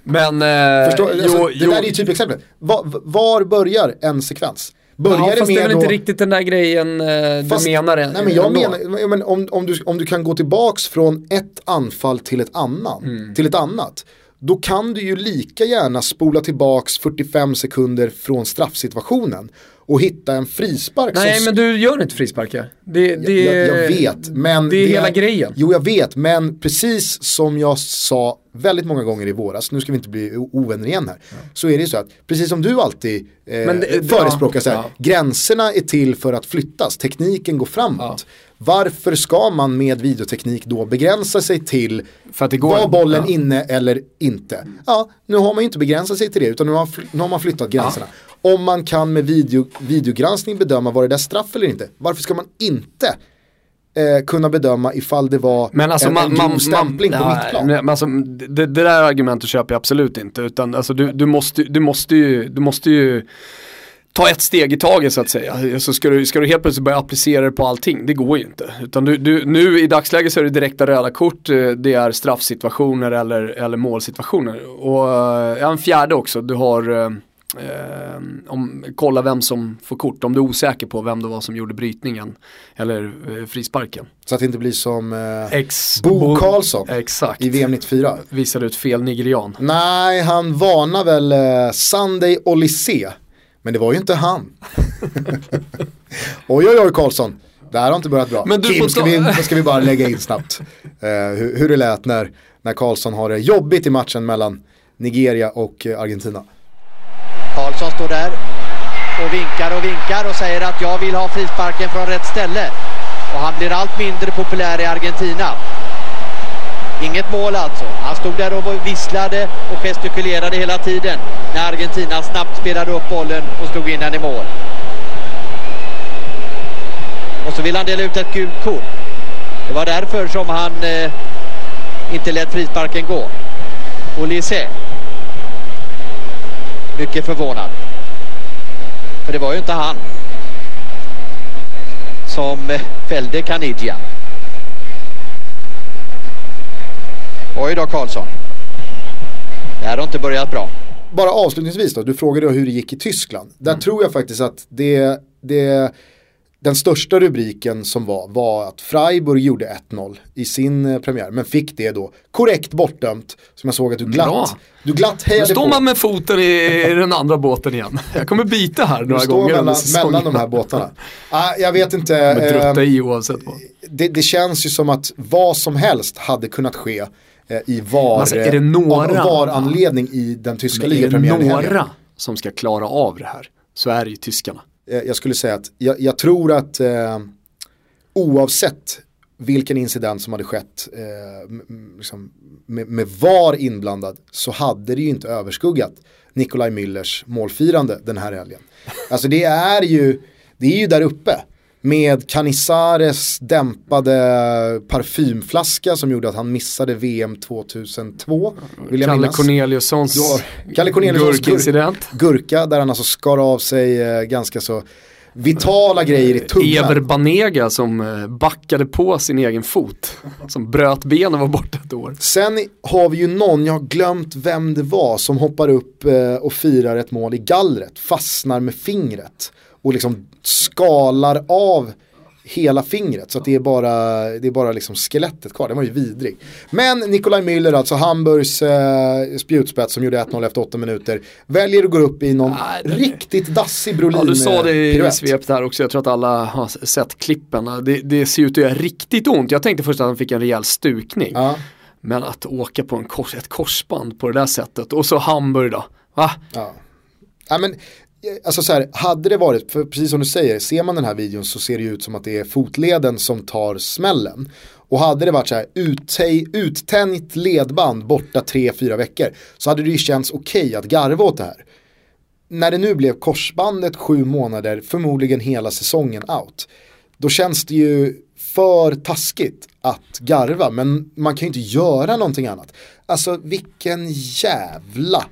Men, eh, Förstår, alltså, jo, det jo. där är ju typexemplet. Var, var börjar en sekvens? Börjar ja, det fast det är väl då... inte riktigt den där grejen eh, fast, du menar. Nej, men jag menar, men om, om, du, om du kan gå tillbaks från ett anfall till ett, annan, mm. till ett annat då kan du ju lika gärna spola tillbaks 45 sekunder från straffsituationen och hitta en frispark. Nej som... men du gör inte frisparkar. Det, det, jag, jag, vet, men det är det hela är... grejen. Jo jag vet, men precis som jag sa väldigt många gånger i våras, nu ska vi inte bli ovänner igen här, ja. så är det så att precis som du alltid eh, det, förespråkar, ja, så här, ja. gränserna är till för att flyttas, tekniken går framåt. Varför ska man med videoteknik då begränsa sig till för att det går, var bollen ja. inne eller inte? Ja, nu har man ju inte begränsat sig till det utan nu har, nu har man flyttat gränserna. Ja. Om man kan med video, videogranskning bedöma var det där straff eller inte, varför ska man inte eh, kunna bedöma ifall det var men alltså, en, man, en grov stämpling man, på nej, mitt plan. Men alltså, det, det där argumentet köper jag absolut inte utan alltså, du, du, måste, du, måste ju, du måste ju ta ett steg i taget så att säga. Så ska du, ska du helt plötsligt börja applicera det på allting, det går ju inte. Utan du, du, nu i dagsläget så är det direkta röda kort, eh, det är straffsituationer eller, eller målsituationer. Och äh, en fjärde också, du har äh, om, kolla vem som får kort, om du är osäker på vem det var som gjorde brytningen eller eh, frisparken. Så att det inte blir som eh, Ex Bo, Karlsson exakt. i VM 94. Visade ut fel nigerian. Nej, han varnar väl eh, Sunday Olysée men det var ju inte han. oj oj oj Karlsson. Det här har inte börjat bra. Men du Kim, ska vi, ska vi bara lägga in snabbt uh, hur, hur det lät när, när Karlsson har det jobbigt i matchen mellan Nigeria och uh, Argentina. Karlsson står där och vinkar och vinkar och säger att jag vill ha frisparken från rätt ställe. Och han blir allt mindre populär i Argentina. Inget mål alltså. Han stod där och visslade och gestikulerade hela tiden när Argentina snabbt spelade upp bollen och slog in den i mål. Och så vill han dela ut ett gult kort. Det var därför som han eh, inte lät frisparken gå. Olise. Mycket förvånad. För det var ju inte han som eh, fällde Caniggia. Oj då Karlsson. Det här har inte börjat bra. Bara avslutningsvis då, du frågade hur det gick i Tyskland. Där mm. tror jag faktiskt att det, det den största rubriken som var var att Freiburg gjorde 1-0 i sin eh, premiär men fick det då korrekt bortdömt som jag såg att du glatt, Bra. du glatt hejade på. Nu står man med foten i, i, den andra båten igen. Jag kommer byta här några gånger mellan, mellan de här båtarna. ah, jag vet inte. Men trötta i oavsett vad. det, det känns ju som att vad som helst hade kunnat ske eh, i VAR, Alltså, är det några- av VAR-anledning i den tyska Men är det ligapremiären några som ska klara av det här så är det ju tyskarna. Eh, jag skulle säga att jag, jag tror att eh, oavsett vilken incident som hade skett eh, liksom, med, med VAR inblandad så hade det ju inte överskuggat Nikolaj Müllers målfirande den här helgen. Alltså det är ju, det är ju där uppe med Canizares dämpade parfymflaska som gjorde att han missade VM 2002. Vill jag Kalle minnas. Corneliussons Kalle Corneliussons gurkincident. gurka där han alltså skar av sig eh, ganska så vitala grejer i tungan. Ever Banega som eh, backade på sin egen fot. Som bröt benen och var borta ett år. Sen har vi ju någon, jag har glömt vem det var, som hoppar upp eh, och firar ett mål i gallret, fastnar med fingret och liksom skalar av hela fingret så att det är bara, det är bara liksom skelettet kvar, den var ju vidrig. Men Nikolaj Müller, alltså Hamburgs eh, spjutspets som gjorde 1-0 efter 8 minuter, väljer att gå upp i någon Nej, det- riktigt dassig Brolin Ja, du sa det i piruett. svep där också, jag tror att alla har sett klippen. Det, det ser ut att göra riktigt ont. Jag tänkte först att han fick en rejäl stukning. Ja, Men att åka på en kors, ett korsband på det där sättet och så Hamburg då. Va? Ja. ja men, eh, alltså så här, hade det varit, för precis som du säger, ser man den här videon så ser det ju ut som att det är fotleden som tar smällen. Och hade det varit så här, uttänjt ledband borta tre, fyra veckor så hade det ju känts okej att garva åt det här. När det nu blev korsbandet sju månader, förmodligen hela säsongen out, då känns det ju för taskigt att garva, men man kan ju inte göra någonting annat. Alltså vilken jävla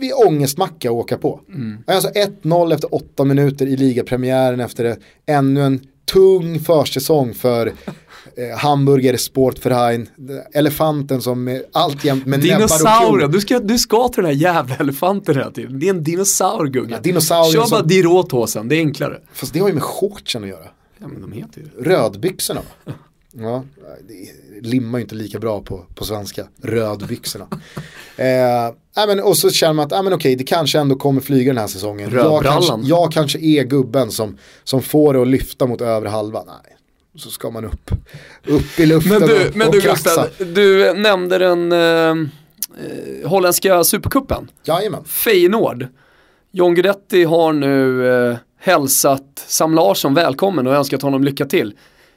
vi ångestmacka att åka på. Alltså 1-0 efter 8 minuter i ligapremiären efter det. ännu en tung försäsong för eh, Hamburger Sportverein, elefanten som alltjämt med näbbar och du ska, du ska till den här jävla elefanten hela tiden. Det är en dinosaur Gugge. Ja, dinosaurier Kör bara som- Diråtåsen, det är enklare. Fast det har ju med shortsen att göra. Ja men de heter ju Rödbyxorna va? Ja, det limmar ju inte lika bra på, på svenska. Rödbyxorna. eh, men, och så känner man att ah, men okej, det kanske ändå kommer flyga den här säsongen. Jag kanske, jag kanske är gubben som, som får det att lyfta mot övre halvan. Nej, så ska man upp, upp i luften Men du, och, men och du. Gustav, du nämnde den eh, eh, holländska supercupen. Jajamän. Feyenoord. John Guidetti har nu eh, hälsat Sam Larsson välkommen och önskat honom lycka till.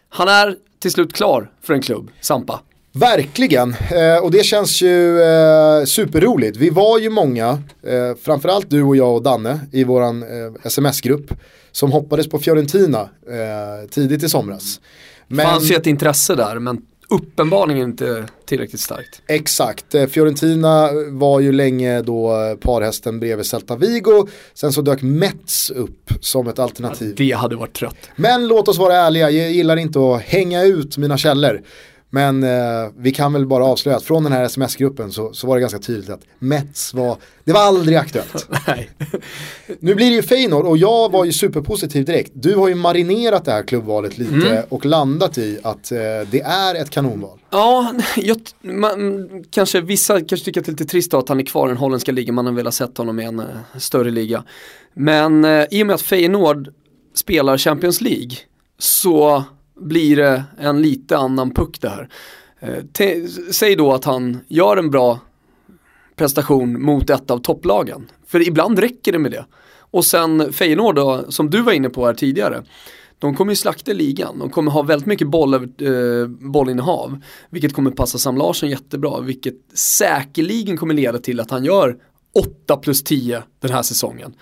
Han är till slut klar för en klubb, Sampa. Verkligen, eh, och det känns ju eh, superroligt. Vi var ju många, eh, framförallt du och jag och Danne i våran eh, sms-grupp som hoppades på Fiorentina eh, tidigt i somras. Men fanns ju ett intresse där men uppenbarligen inte tillräckligt starkt. exakt, eh, Fiorentina var ju länge då eh, parhästen bredvid Celta Vigo. Sen så dök Mets upp som ett alternativ. Det hade varit trött. Men låt oss vara ärliga, jag gillar inte att hänga ut mina källor. Men eh, vi kan väl bara avslöja att från den här sms-gruppen så, så var det ganska tydligt att Mets var, det var aldrig aktuellt. Nej. Nu blir det ju Feyenoord och jag var ju superpositiv direkt. Du har ju marinerat det här klubbvalet lite och landat i att eh, det är ett kanonval. Ja, jag, man, kanske vissa kanske tycker att det är lite trist att han är kvar i den holländska ligan, man har velat sett honom i en eh, större liga. Men eh, i och med att Feyenoord spelar Champions League så blir det en lite annan puck det här. Eh, säg då att han gör en bra prestation mot ett av topplagen. För ibland räcker det med det. Och sen Feyenoord då, som du var inne på här tidigare. De kommer ju slakta ligan, de kommer ha väldigt mycket boll, eh, bollinnehav. Vilket kommer passa Sam Larsson jättebra, vilket säkerligen kommer leda till att han gör 8 plus 10 den här säsongen.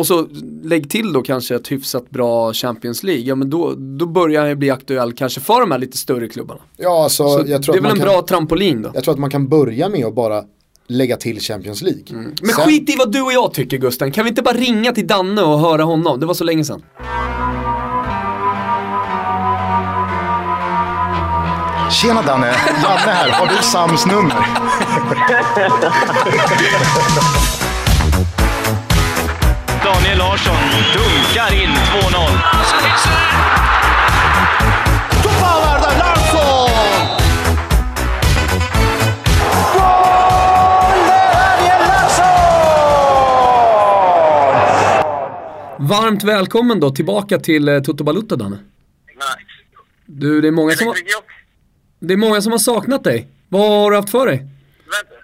Och så lägg till då kanske ett hyfsat bra Champions League, ja men då, då börjar han ju bli aktuell kanske för de här lite större klubbarna. Ja, alltså, Så jag, tror det är väl en kan, bra trampolin då. jag tror att man kan börja med att bara lägga till Champions League. Men Sen- skit i vad du och jag tycker Gusten, kan vi inte bara ringa till Danne och höra honom? Det var så länge sedan. Tjena Danne, Danne här. Har du Sams nummer? Larsson dunkar in 2-0. Varmt välkommen då tillbaka till eh, Toto Balutta Danne. Du, det är många som har, det är många som har saknat dig. Vad har du haft för dig? Vänta.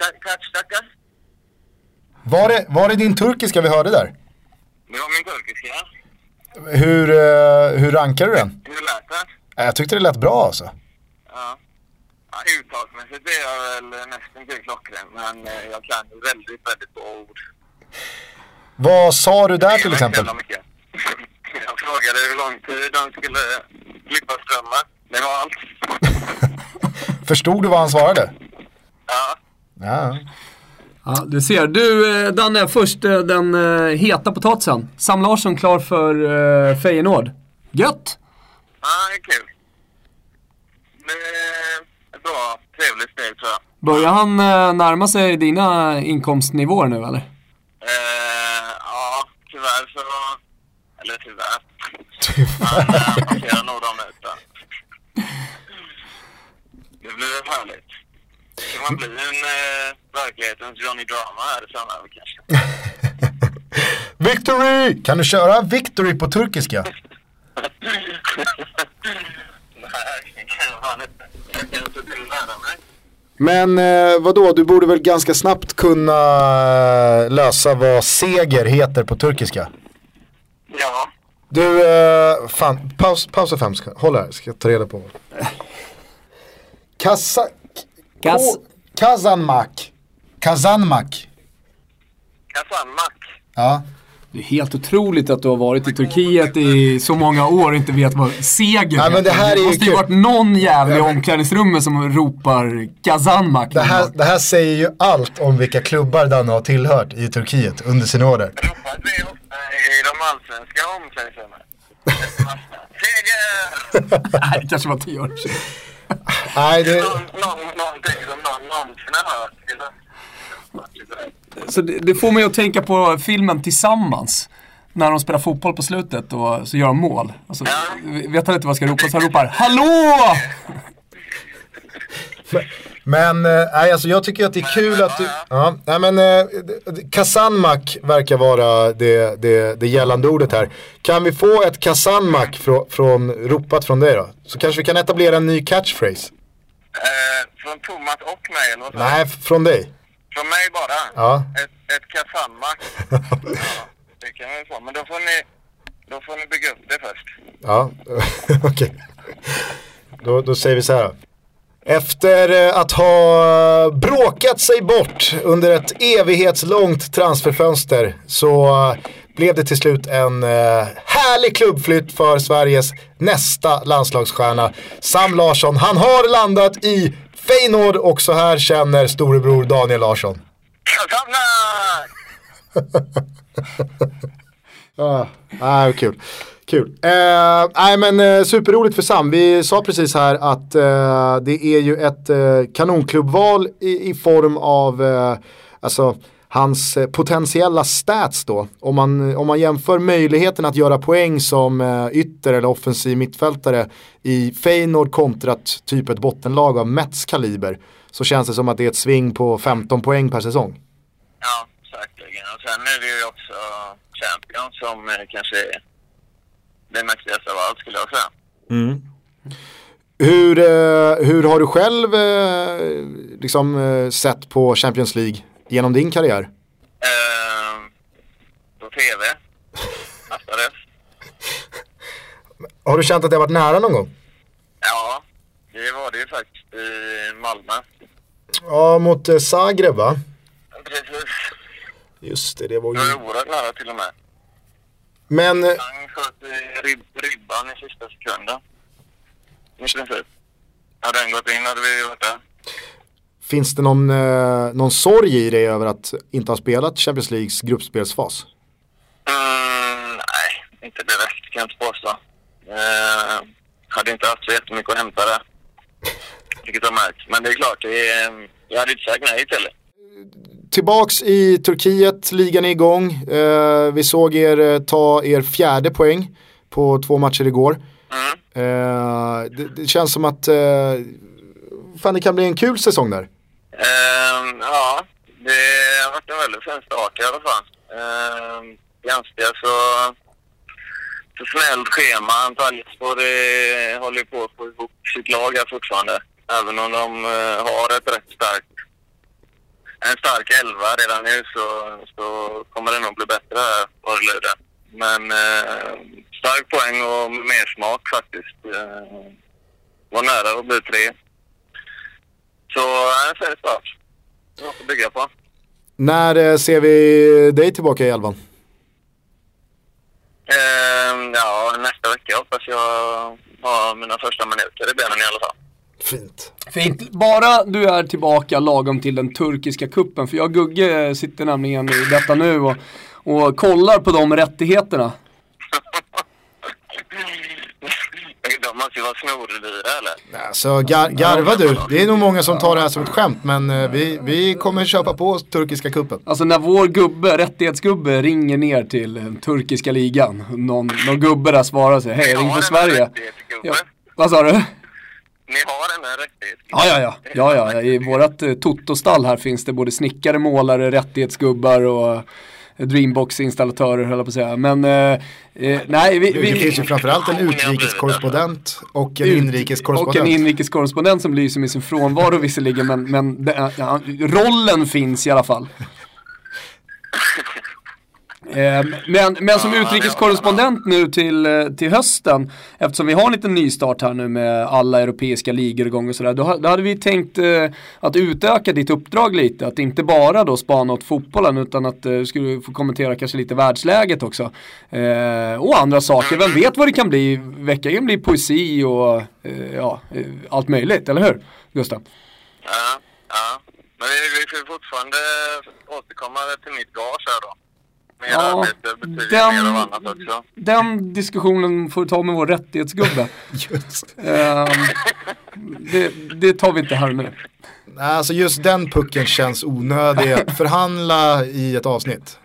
Ka- Kaç dakika? Var det, var det din turkiska vi hörde där? Det var min turkiska. Hur, eh, hur rankar du den? Hur lät det? Eh, Jag tyckte det lät bra alltså. Ja. ja uttalsmässigt är jag väl nästan till klockren, men eh, jag kan väldigt, väldigt få ord. Vad sa du där till exempel? Jag frågade hur lång tid de skulle klippa strömmen. Det var allt. Förstod du vad han svarade? Ja. Ja. Ja, du ser. Du eh, Danne, först eh, den eh, heta potatisen. Sam Larsson klar för Feyenoord. Gött! Ja, det är kul. Det är ett bra, trevligt steg tror jag. Börjar han närma sig dina inkomstnivåer nu eller? Eh, ja, tyvärr så... Eller tyvärr. Han eh, passerar nog dem ut där. Det blir härligt. Kan man bli en eh, verklighetens Johnny Drama här framöver kanske? Victory! Kan du köra Victory på turkiska? Nej, kan jag kan inte till lära mig. Men eh, vadå, du borde väl ganska snabbt kunna eh, lösa vad seger heter på turkiska? Ja. Du, eh, fan, paus, pausa fem sekunder. Håll här, ska jag ta reda på. Kasa... Kas- Ko- Kazanmak. Kazanmak. Kazanmak. Ja. Det är helt otroligt att du har varit i Turkiet i så många år och inte vet vad seger Ja, men det här är ju måste ju varit någon jävel i omklädningsrummet som ropar Kazanmak. Det här, det här säger ju allt om vilka klubbar Danne har tillhört i Turkiet under sin order. Ropas det ofta i de allsvenska omklädningsrummen? Seger! Nej, det kanske var tio år sedan. Nej, det... Någon, någon, någonting som någon någonsin har hört. Så det, det får mig att tänka på filmen Tillsammans. När de spelar fotboll på slutet och så gör de mål. Alltså, vet han inte vad ska ropa så han ropar HALLÅ! Men nej, alltså jag tycker att det är kul att du... Ja, nej, men eh, Kazanmak verkar vara det, det, det gällande ordet här. Kan vi få ett Kazanmak från, från, ropat från dig då? Så kanske vi kan etablera en ny catchphrase. Eh, från Thomas och mig, eller vad? Nej, från dig. Från mig bara? Ja. Ett, ett Kazanmak? ja, det kan vi få. Men då får ni, då får ni bygga upp det först. Ja, okej. Då, då säger vi så här. Efter eh, att ha bråkat sig bort under ett evighetslångt transferfönster så eh, blev det till slut en eh, härlig klubbflytt för Sveriges nästa landslagsstjärna. Sam Larsson, han har landat i Feyenoord och så här känner storebror Daniel Larsson. Ah, ah, kul. Kul. Eh, nej men eh, superroligt för Sam. Vi sa precis här att eh, det är ju ett eh, kanonklubbval i, i form av eh, alltså, hans eh, potentiella stats då. Om man, om man jämför möjligheten att göra poäng som eh, ytter eller offensiv mittfältare i Feyenoord kontra typ ett bottenlag av Mets kaliber så känns det som att det är ett sving på 15 poäng per säsong. Ja, säkerligen. Och sen är det ju också Champions som eh, kanske är det mäktigaste av allt skulle jag säga. Hur, eh, hur har du själv liksom, sett på Champions League genom din karriär? Eh, på TV. Mestadels. Har du känt att det har varit nära någon gång? Ja, det var det ju faktiskt i Malmö. Ja, mot eh, Zagreb va? Precis. Just det, det var Det var ju... ju oerhört nära till och med. Men eh, Han sköt i rib ribban i sista sekunden. I princip. Hade den gått in hade vi varit där. Finns det någon, eh, någon sorg i dig över att inte ha spelat Champions Leagues gruppspelsfas? Mm, nej, inte direkt kan jag inte påstå. Eh, hade inte haft så jättemycket att hämta där. Vilket jag märkt. Men det är klart, det är, jag hade inte sagt nej till det. Tillbaks i Turkiet, ligan är igång. Eh, vi såg er eh, ta er fjärde poäng på två matcher igår. Mm. Eh, det, det känns som att eh, fan, det kan bli en kul säsong där. Ehm, ja, det har varit en väldigt fin start i alla fall. Ehm, ganska så snällt schema. Antalyaspor håller ju på att få ihop sitt lag här fortfarande. Även om de uh, har ett rätt starkt, en stark elva redan nu så, så kommer det nog bli bättre här vad det lider. Men uh, stark poäng och mer smak faktiskt. Uh, var nära att bli tre. Så en fin start. Något att bygga på. När eh, ser vi dig tillbaka i elvan? Eh, ja, nästa vecka hoppas jag ha mina första minuter i benen i alla fall. Fint. Fint. Bara du är tillbaka lagom till den turkiska kuppen för jag och Gugge sitter nämligen i detta nu och, och kollar på de rättigheterna. Vara snordyra eller? Alltså gar garva du, det är nog många som tar det här som ett skämt men eh, vi, vi kommer köpa på oss turkiska kuppen. Alltså när vår gubbe, rättighetsgubbe, ringer ner till den turkiska ligan. Någon, någon gubbe där svarar sig, hej ring för Sverige. Ja. Vad sa du? Ni har den här rättigheten. Ja, ja, ja. ja, ja. I vårat eh, totostall här finns det både snickare, målare, rättighetsgubbar och eh, Dreambox-installatörer höll jag på att säga. Men eh, eh, nej, vi, Det vi, finns ju framförallt en utrikeskorrespondent och en Ut- inrikeskorrespondent. Och en inrikeskorrespondent som lyser med sin frånvaro visserligen men, men det, ja, rollen finns i alla fall. Eh, Men, men som utrikeskorrespondent nu till, eh, till hösten, eftersom vi har en liten nystart här nu med alla europeiska ligor igång och sådär, då, då hade vi tänkt eh, att utöka ditt uppdrag lite, att inte bara då spana åt fotbollen utan att du skulle få kommentera kanske lite världsläget också. Och andra saker, vem vet vad det kan bli, veckan kan bli poesi och ja, allt möjligt, eller hur Gustav? Ja, ja. Men vi, vi får fortfarande återkomma till mitt gage här då. Mer Ja, arbete betyder den- mer av annat också. Den diskussionen får du ta med vår rättighetsgubbe. Just. Ehm, det, det tar vi inte här nu. Nej, Alltså just den pucken känns onödig att förhandla i ett avsnitt.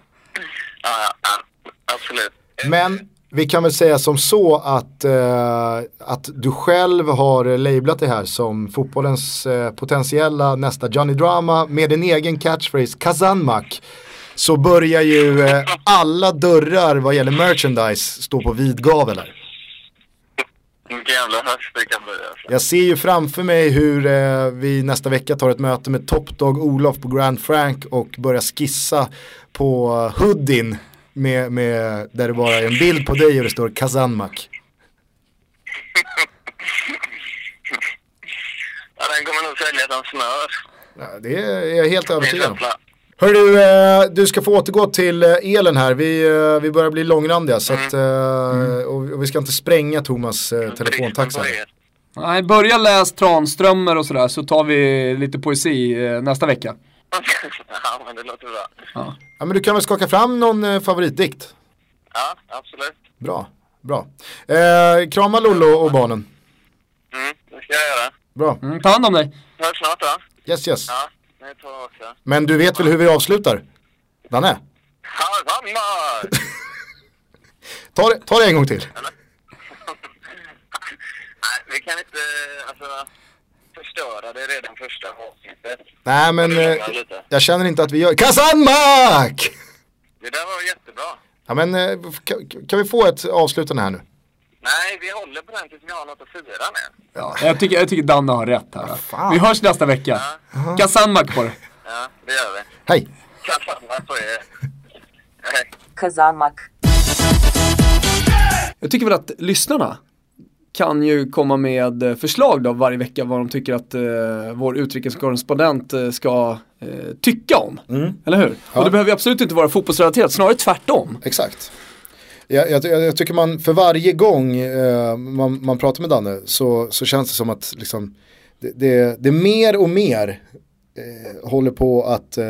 Ja, ja, ja. Absolut. Men vi kan väl säga som så att, eh, att du själv har lablat det här som fotbollens eh, potentiella nästa Johnny Drama med en egen catchphrase, Kazanmak. Så börjar ju eh, alla dörrar vad gäller merchandise stå på vid gavel här. Vilken jävla höst det kan bli alltså. Jag ser ju framför mig hur eh, vi nästa vecka tar ett möte med Top Dog Olof på Grand Frank och börjar skissa på hoodien med, med, där det bara är en bild på dig och det står Kazanmak. Ja, den kommer nog sälja som smör. Ja, det är jag helt övertygad om. Känsla. Hör du, eh, du ska få återgå till eh, elen här. Vi, eh, vi börjar bli långrandiga så att, eh, och, vi ska inte spränga Thomas eh, telefontaxa. Nej, börja läs Tranströmer och sådär så tar vi lite poesi nästa vecka. ja, men det låter bra. Ja men du kan väl skaka fram någon favoritdikt? Ja, absolut. Bra, bra. Eh, krama Lollo och barnen. Mm, det ska jag göra. Bra, Mm, ta hand om dig. Hörs snart då. yes yes. Ja, ni två också. Men du vet väl hur vi avslutar? Danne, Hammar! ta det, ta det en gång till. Nej, vi kan inte alltså, förstöra det redan första avsnittet. Nej men eh, Ja, lite. jag känner inte att vi gör Kazanmak! Det där var jättebra. Ja men eh, kan, kan vi få ett avslutande här nu? Nej, vi håller på den tills vi har något att fira med. Jag tycker, jag tycker Danne har rätt här. fan. Vi hörs nästa vecka. Kazanmak på det. Ja, det gör vi. Hej! Kaffamma på er. Hej. kazanmak, Jag tycker väl att lyssnarna kan ju komma med eh, förslag då varje vecka vad de tycker att eh, vår utrikeskorrespondent eh, ska eh, tycka om. Eller hur? Och det behöver ju absolut inte vara fotbollsrelaterat, snarare tvärtom. Exakt. Jag, jag, jag tycker man för varje gång eh, man, man pratar med Danne så, så känns det som att liksom, det, det, det mer och mer eh, håller på att eh,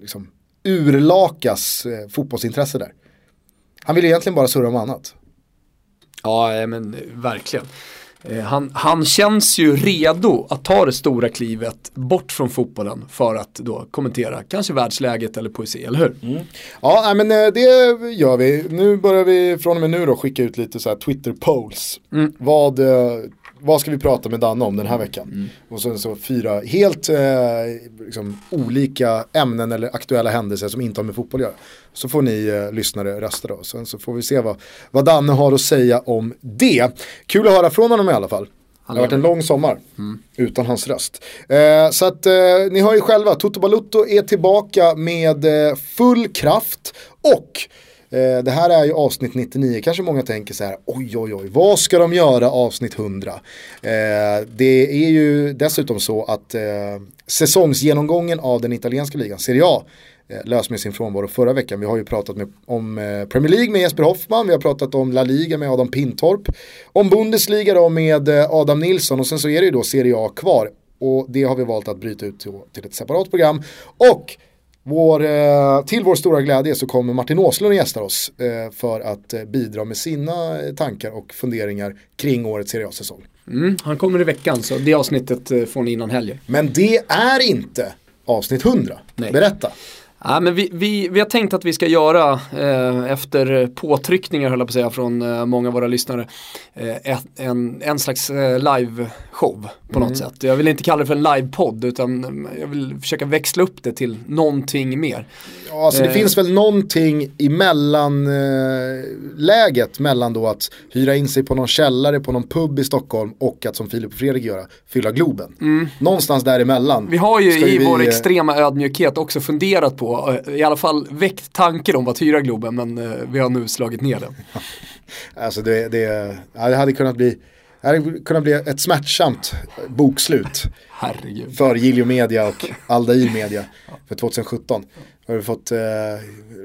liksom, urlakas eh, fotbollsintresse där. Han vill egentligen bara surra om annat. Ja, eh, men eh, verkligen. Eh, Han, han känns ju redo att ta det stora klivet bort från fotbollen för att då kommentera kanske världsläget eller poesi, eller hur? Ja, nej, men eh, det gör vi. Nu börjar vi från och med nu då skicka ut lite så här Twitter polls. Vad, eh, vad ska vi prata med Danne om den här veckan? Mm. Och sen så fyra helt eh, liksom, olika ämnen eller aktuella händelser som inte har med fotboll att göra. Så får ni eh, lyssnare rösta då. Sen så får vi se vad, vad Danne har att säga om det. Kul att höra från honom i alla fall. Det har varit en lång sommar utan hans röst. Eh, så att eh, ni hör ju själva, Toto Balutto är tillbaka med eh, full kraft och eh, det här är ju avsnitt 99, kanske många tänker så här, oj oj oj, vad ska de göra avsnitt 100? Eh, det är ju dessutom så att eh, säsongsgenomgången av den italienska ligan, Serie A, eh, lös med sin frånvaro förra veckan. Vi har ju pratat med, om eh, Premier League med Jesper Hoffman, vi har pratat om La Liga med Adam Pintorp, om Bundesliga då med eh, Adam Nilsson och sen så är det ju då Serie A kvar. Och det har vi valt att bryta ut till, till ett separat program. Och vår, eh, till vår stora glädje så kommer Martin Åslund och gästar oss eh, för att eh, bidra med sina tankar och funderingar kring årets Serie A-säsong. Mm, han kommer i veckan så det avsnittet får ni innan helgen. Men det är inte avsnitt 100. Nej. Berätta. Ja, men vi, vi, vi har tänkt att vi ska göra, eh, efter påtryckningar höll jag på att säga från eh, många av våra lyssnare, eh, ett, en, en slags eh, live-show på något sätt. Jag vill inte kalla det för en live-podd utan eh, jag vill försöka växla upp det till någonting mer. Ja, alltså det Eh. finns väl någonting i mellanläget eh, mellan då att hyra in sig på någon källare på någon pub i Stockholm och att som Filip och Fredrik göra, fylla Globen. Någonstans däremellan. Mm. Vi har ju i vi, vår extrema ödmjukhet också funderat på, eh, i alla fall väckt tanken om att hyra Globen men eh, vi har nu slagit ner den. Alltså det, det, ja, det hade kunnat bli det hade kunnat bli ett smärtsamt bokslut Herregud. för Giljo Media och Aldair Media för 2017. Har vi fått eh,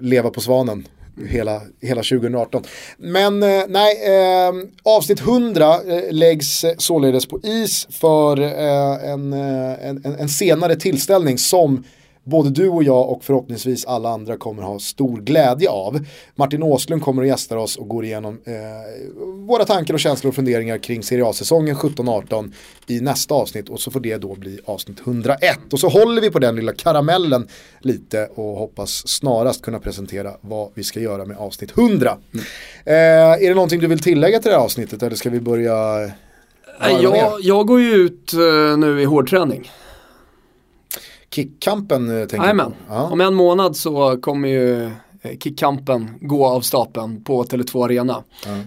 leva på svanen hela, hela 2018. Men eh, nej, eh, avsnitt 100 eh, läggs således på is för en, en, en senare tillställning som både du och jag och förhoppningsvis alla andra kommer ha stor glädje av. Martin Åslund kommer att gästa oss och går igenom eh, våra tankar och känslor och funderingar kring Serie A-säsongen 17-18 i nästa avsnitt och så får det då bli avsnitt 101. Och så håller vi på den lilla karamellen lite och hoppas snarast kunna presentera vad vi ska göra med avsnitt 100. Eh, är det någonting du vill tillägga till det här avsnittet eller ska vi börja varva jag, jag går ju ut eh, nu i hårdträning. Kickkampen eh, tänker du på? Ja. om en månad så kommer ju eh, Kickkampen gå av stapeln på Tele2 Arena.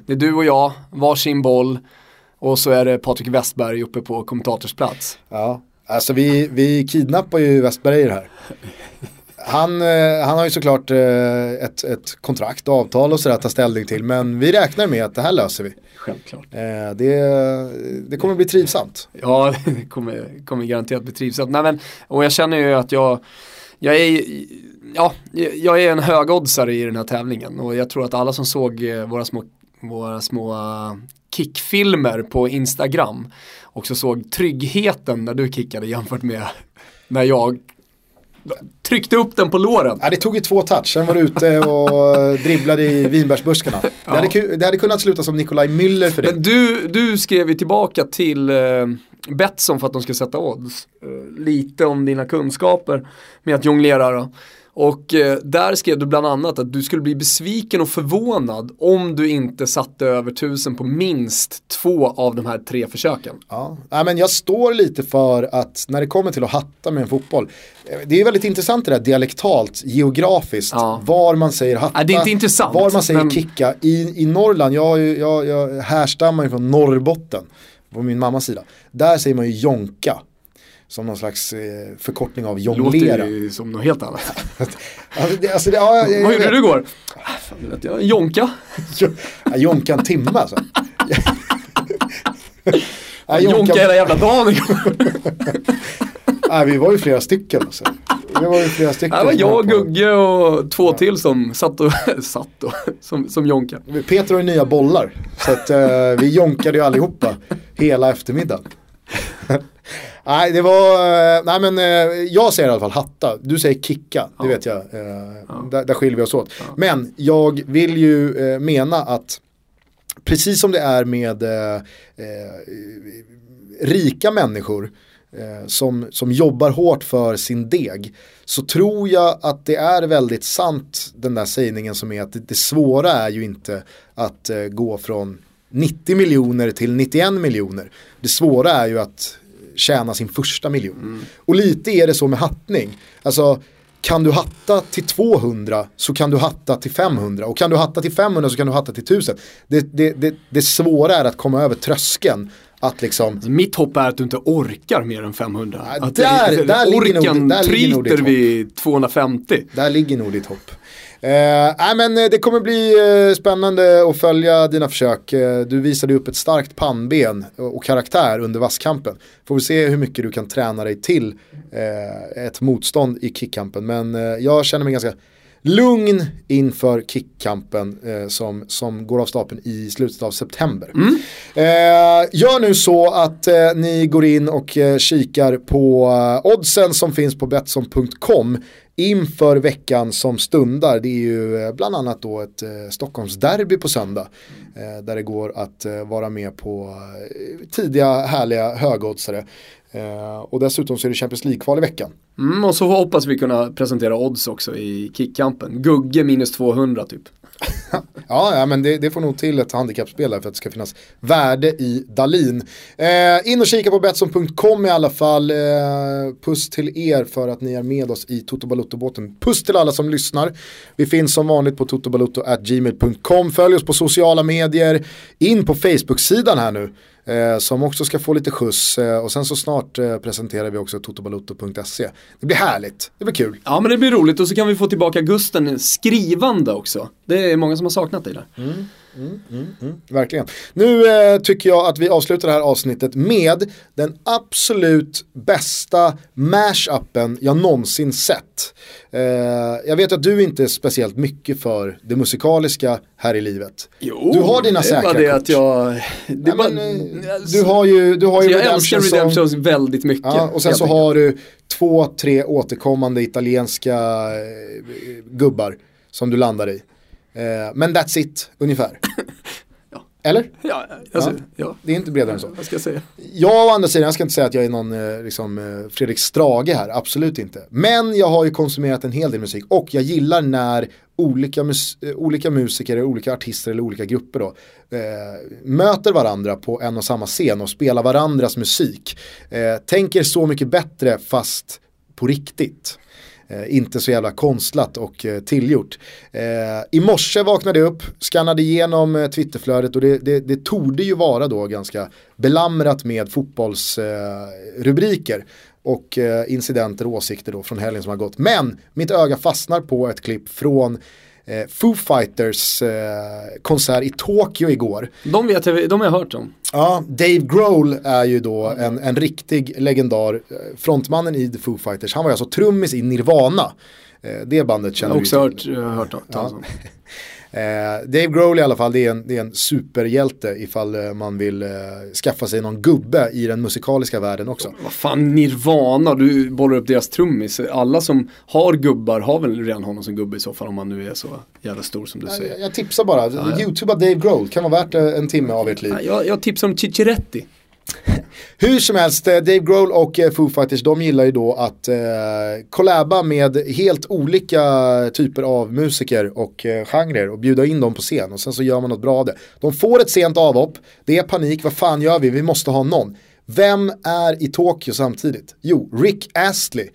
Det är du och jag, varsin boll och så är det Patrik Westberg uppe på kommentatorsplats. Ja, alltså vi, vi kidnappar ju Westberg i det här. Han, eh, han har ju såklart ett, ett kontrakt avtal och sådär att ta ställning till. Men vi räknar med att det här löser vi. Självklart. Eh, det, det kommer bli trivsamt. Ja, det kommer, kommer garanterat bli trivsamt. Nej, men, och jag känner ju att jag, jag är, ja, jag är en högoddsare i den här tävlingen och jag tror att alla som såg eh, våra små, våra små eh, kickfilmer på Instagram också såg tryggheten när du kickade jämfört med när jag tryckte upp den på låren. Ja, det tog ju två touch, sen var du ute och dribblade i vinbärsbuskarna. Det, hade, det hade kunnat sluta som Nikolaj Müller för dig. Men du, du skrev ju tillbaka till eh, Betsson för att de ska sätta odds. Eh, lite om dina kunskaper med att jonglera då. Och eh, där skrev du bland annat att du skulle bli besviken och förvånad om du inte satte över tusen på minst två av de här tre försöken. Ja, men jag står lite för att när det kommer till att hatta med en fotboll. eh, Det är väldigt intressant det där dialektalt, geografiskt, Ja. var man säger hatta, Nej, det är inte intressant, var man säger men- kicka. I, I Norrland, jag, jag, jag härstammar ju från Norrbotten, på min mammas sida. Där säger man ju jonka. Som någon slags eh, förkortning av jonglera. låter ju som något helt annat. Alltså, det, alltså, det, ja, jag, Vad gjorde du igår? Ah, jag. Jonka. Ja, jonka en timme alltså. Ja, Jonka hela jävla dagen igår. Nej, vi var ju flera stycken alltså. Vi var ju flera stycken. Det var jag, på- Gugge och två till som satt och, satt och, som, som jonka. Peter har ju nya bollar. Så att eh, vi jonkade ju allihopa hela eftermiddagen. Nej, det var, eh, nej men eh, jag säger i alla fall hatta. Du säger kicka, det vet jag. Eh, där, där skiljer vi oss åt. Men jag vill ju mena att precis som det är med eh, eh, rika människor eh, som, som jobbar hårt för sin deg så tror jag att det är väldigt sant den där sägningen som är att det, det svåra är ju inte att eh, gå från 90 miljoner till 91 miljoner. Det svåra är ju att tjäna sin första miljon. Och lite är det så med hattning. Alltså kan du hatta till 200 så kan du hatta till 500 och kan du hatta till 500 så kan du hatta till 1000. Det, det, det, det svåra är att komma över tröskeln. Att liksom, Alltså, mitt hopp är att du inte orkar mer än 500. Ja, att där- det- där ligger nog- orken där ligger nog ditt tryter vid 250. där ligger nog ditt hopp. Eh, men eh, det kommer bli eh, spännande att följa dina försök. Eh, du visade upp ett starkt pannben och, och karaktär under vasskampen. Får vi se hur mycket du kan träna dig till eh, ett motstånd i kickkampen. Men eh, jag känner mig ganska lugn inför kickkampen eh, som, som går av stapeln i slutet av september. Eh, gör nu så att eh, ni går in och eh, kikar på oddsen som finns på Betsson.com inför veckan som stundar. Det är ju eh, bland annat då ett eh, Stockholmsderby på söndag. Eh, där det går att vara med på tidiga härliga högoddsare. Och dessutom så är det Champions League-kval i veckan. Mm, och så hoppas vi kunna presentera odds också i kickkampen. Gugge minus 200 typ. Ja, ja men det, det får nog till ett handikappspel där för att det ska finnas värde i Dalin. Eh, in och kika på Betsson.com i alla fall. Eh, puss till er för att ni är med oss i Toto Balutto-båten. Puss till alla som lyssnar. Vi finns som vanligt på totobalotto.gmail.com. Följ oss på sociala medier. In på Facebook-sidan här nu. Eh, som också ska få lite skjuts. Eh, och sen så snart eh, presenterar vi också totobalutto.se. Det blir härligt. Det blir kul. Ja men det blir roligt och så kan vi få tillbaka Gusten skrivande också. Det är många som har saknat dig där. Verkligen. Nu eh, tycker jag att vi avslutar det här avsnittet med den absolut bästa mashupen jag någonsin sett. Eh, jag vet att du inte är speciellt mycket för det musikaliska här i livet. Jo, du har dina säkra det kort. att jag... Det är Ja, bara, men, eh, du har ju, du har ju jag älskar Redemption Redemption Song. väldigt mycket. Ja, och sen så har du två, tre återkommande italienska eh, gubbar som du landar i. Eh, men that's it, ungefär. Eller? Ja, alltså, Ja. ja. Det är inte bredare än så. Vad ska jag säga? Jag å andra sidan, jag ska inte säga att jag är någon eh, liksom, eh, Fredrik Strage här, absolut inte. Men jag har ju konsumerat en hel del musik och jag gillar när olika, mus olika musiker, olika artister eller olika grupper då, eh, möter varandra på en och samma scen och spelar varandras musik. Eh, tänker så mycket bättre fast på riktigt. Eh, inte så jävla konstlat och eh, tillgjort. Eh, I morse vaknade jag upp, skannade igenom eh, Twitterflödet och det, det, det torde ju vara då ganska belamrat med fotbollsrubriker. Eh, och incidenter och åsikter då från helgen som har gått. Men mitt öga fastnar på ett klipp från eh, Foo Fighters eh, konsert i Tokyo igår. De vet jag, de har jag hört om. Ja, Dave Grohl är ju då en, en riktig legendar, eh, frontmannen i The Foo Fighters. Han var ju alltså trummis i Nirvana. Eh, Det bandet Jag känner har vi också till. hört, uh, hört talas om. Eh, Dave Grohl i alla fall, det är, en, det är en superhjälte ifall eh, man vill eh, skaffa sig någon gubbe i den musikaliska världen också. Vad fan Nirvana, du bollar upp deras trummis. Alla som har gubbar har väl redan honom som gubbe i så fall om man nu är så jävla stor som du Jag, säger. jag tipsar bara, youtuba Dave Grohl, kan vara värt en timme av ert liv. Ja, Jag, jag tipsar om Cicciretti. Hur som helst, eh, Dave Grohl och eh, Foo Fighters de gillar ju då att eh, collaba med helt olika typer av musiker och eh, genrer och bjuda in dem på scen och sen så gör man något bra av det. De får ett sent avhopp, det är panik, vad fan gör vi, vi måste ha någon. Vem är i Tokyo samtidigt? Jo, Rick Astley,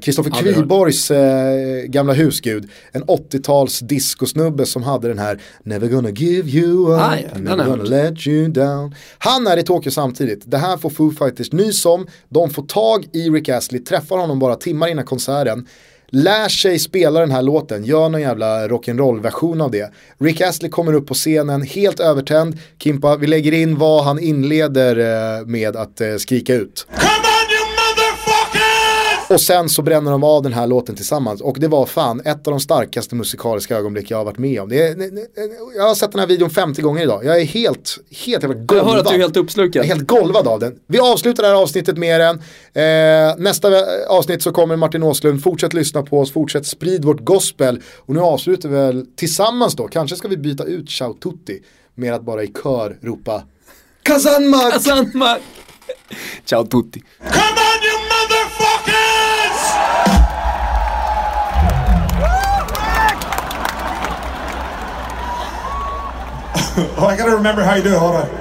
Kristoffer hört. Kviborgs eh, gamla husgud, en 80-tals discosnubbe som hade den här Never gonna give you up, Ah, ja, never gonna let you down. Han är i Tokyo samtidigt. Det här får Foo Fighters nys om. De får tag i Rick Astley, träffar honom bara timmar innan konserten. Lär sig spela den här låten, gör någon jävla rock'n'roll version av det. Rick Astley kommer upp på scenen helt övertänd. Kimpa, vi lägger in vad han inleder eh, med att eh, skrika ut. Och sen så bränner de av den här låten tillsammans. Och det var fan ett av de starkaste musikaliska ögonblick jag har varit med om. Det är, ne- ne- jag har sett den här videon 50 gånger idag. Jag är helt, helt jävla golvad. Jag hör att du är helt uppslukad. Jag är helt golvad av den. Vi avslutar det här avsnittet med den. Eh, nästa avsnitt så kommer Martin Åslund. Fortsätt lyssna på oss, fortsätt sprid vårt gospel. Och nu avslutar vi väl tillsammans då. Kanske ska vi byta ut Ciao Tutti med att bara i kör ropa Kazanmak! Sandmark. Ciao tutti. oh, I gotta remember how you do it. Hold on.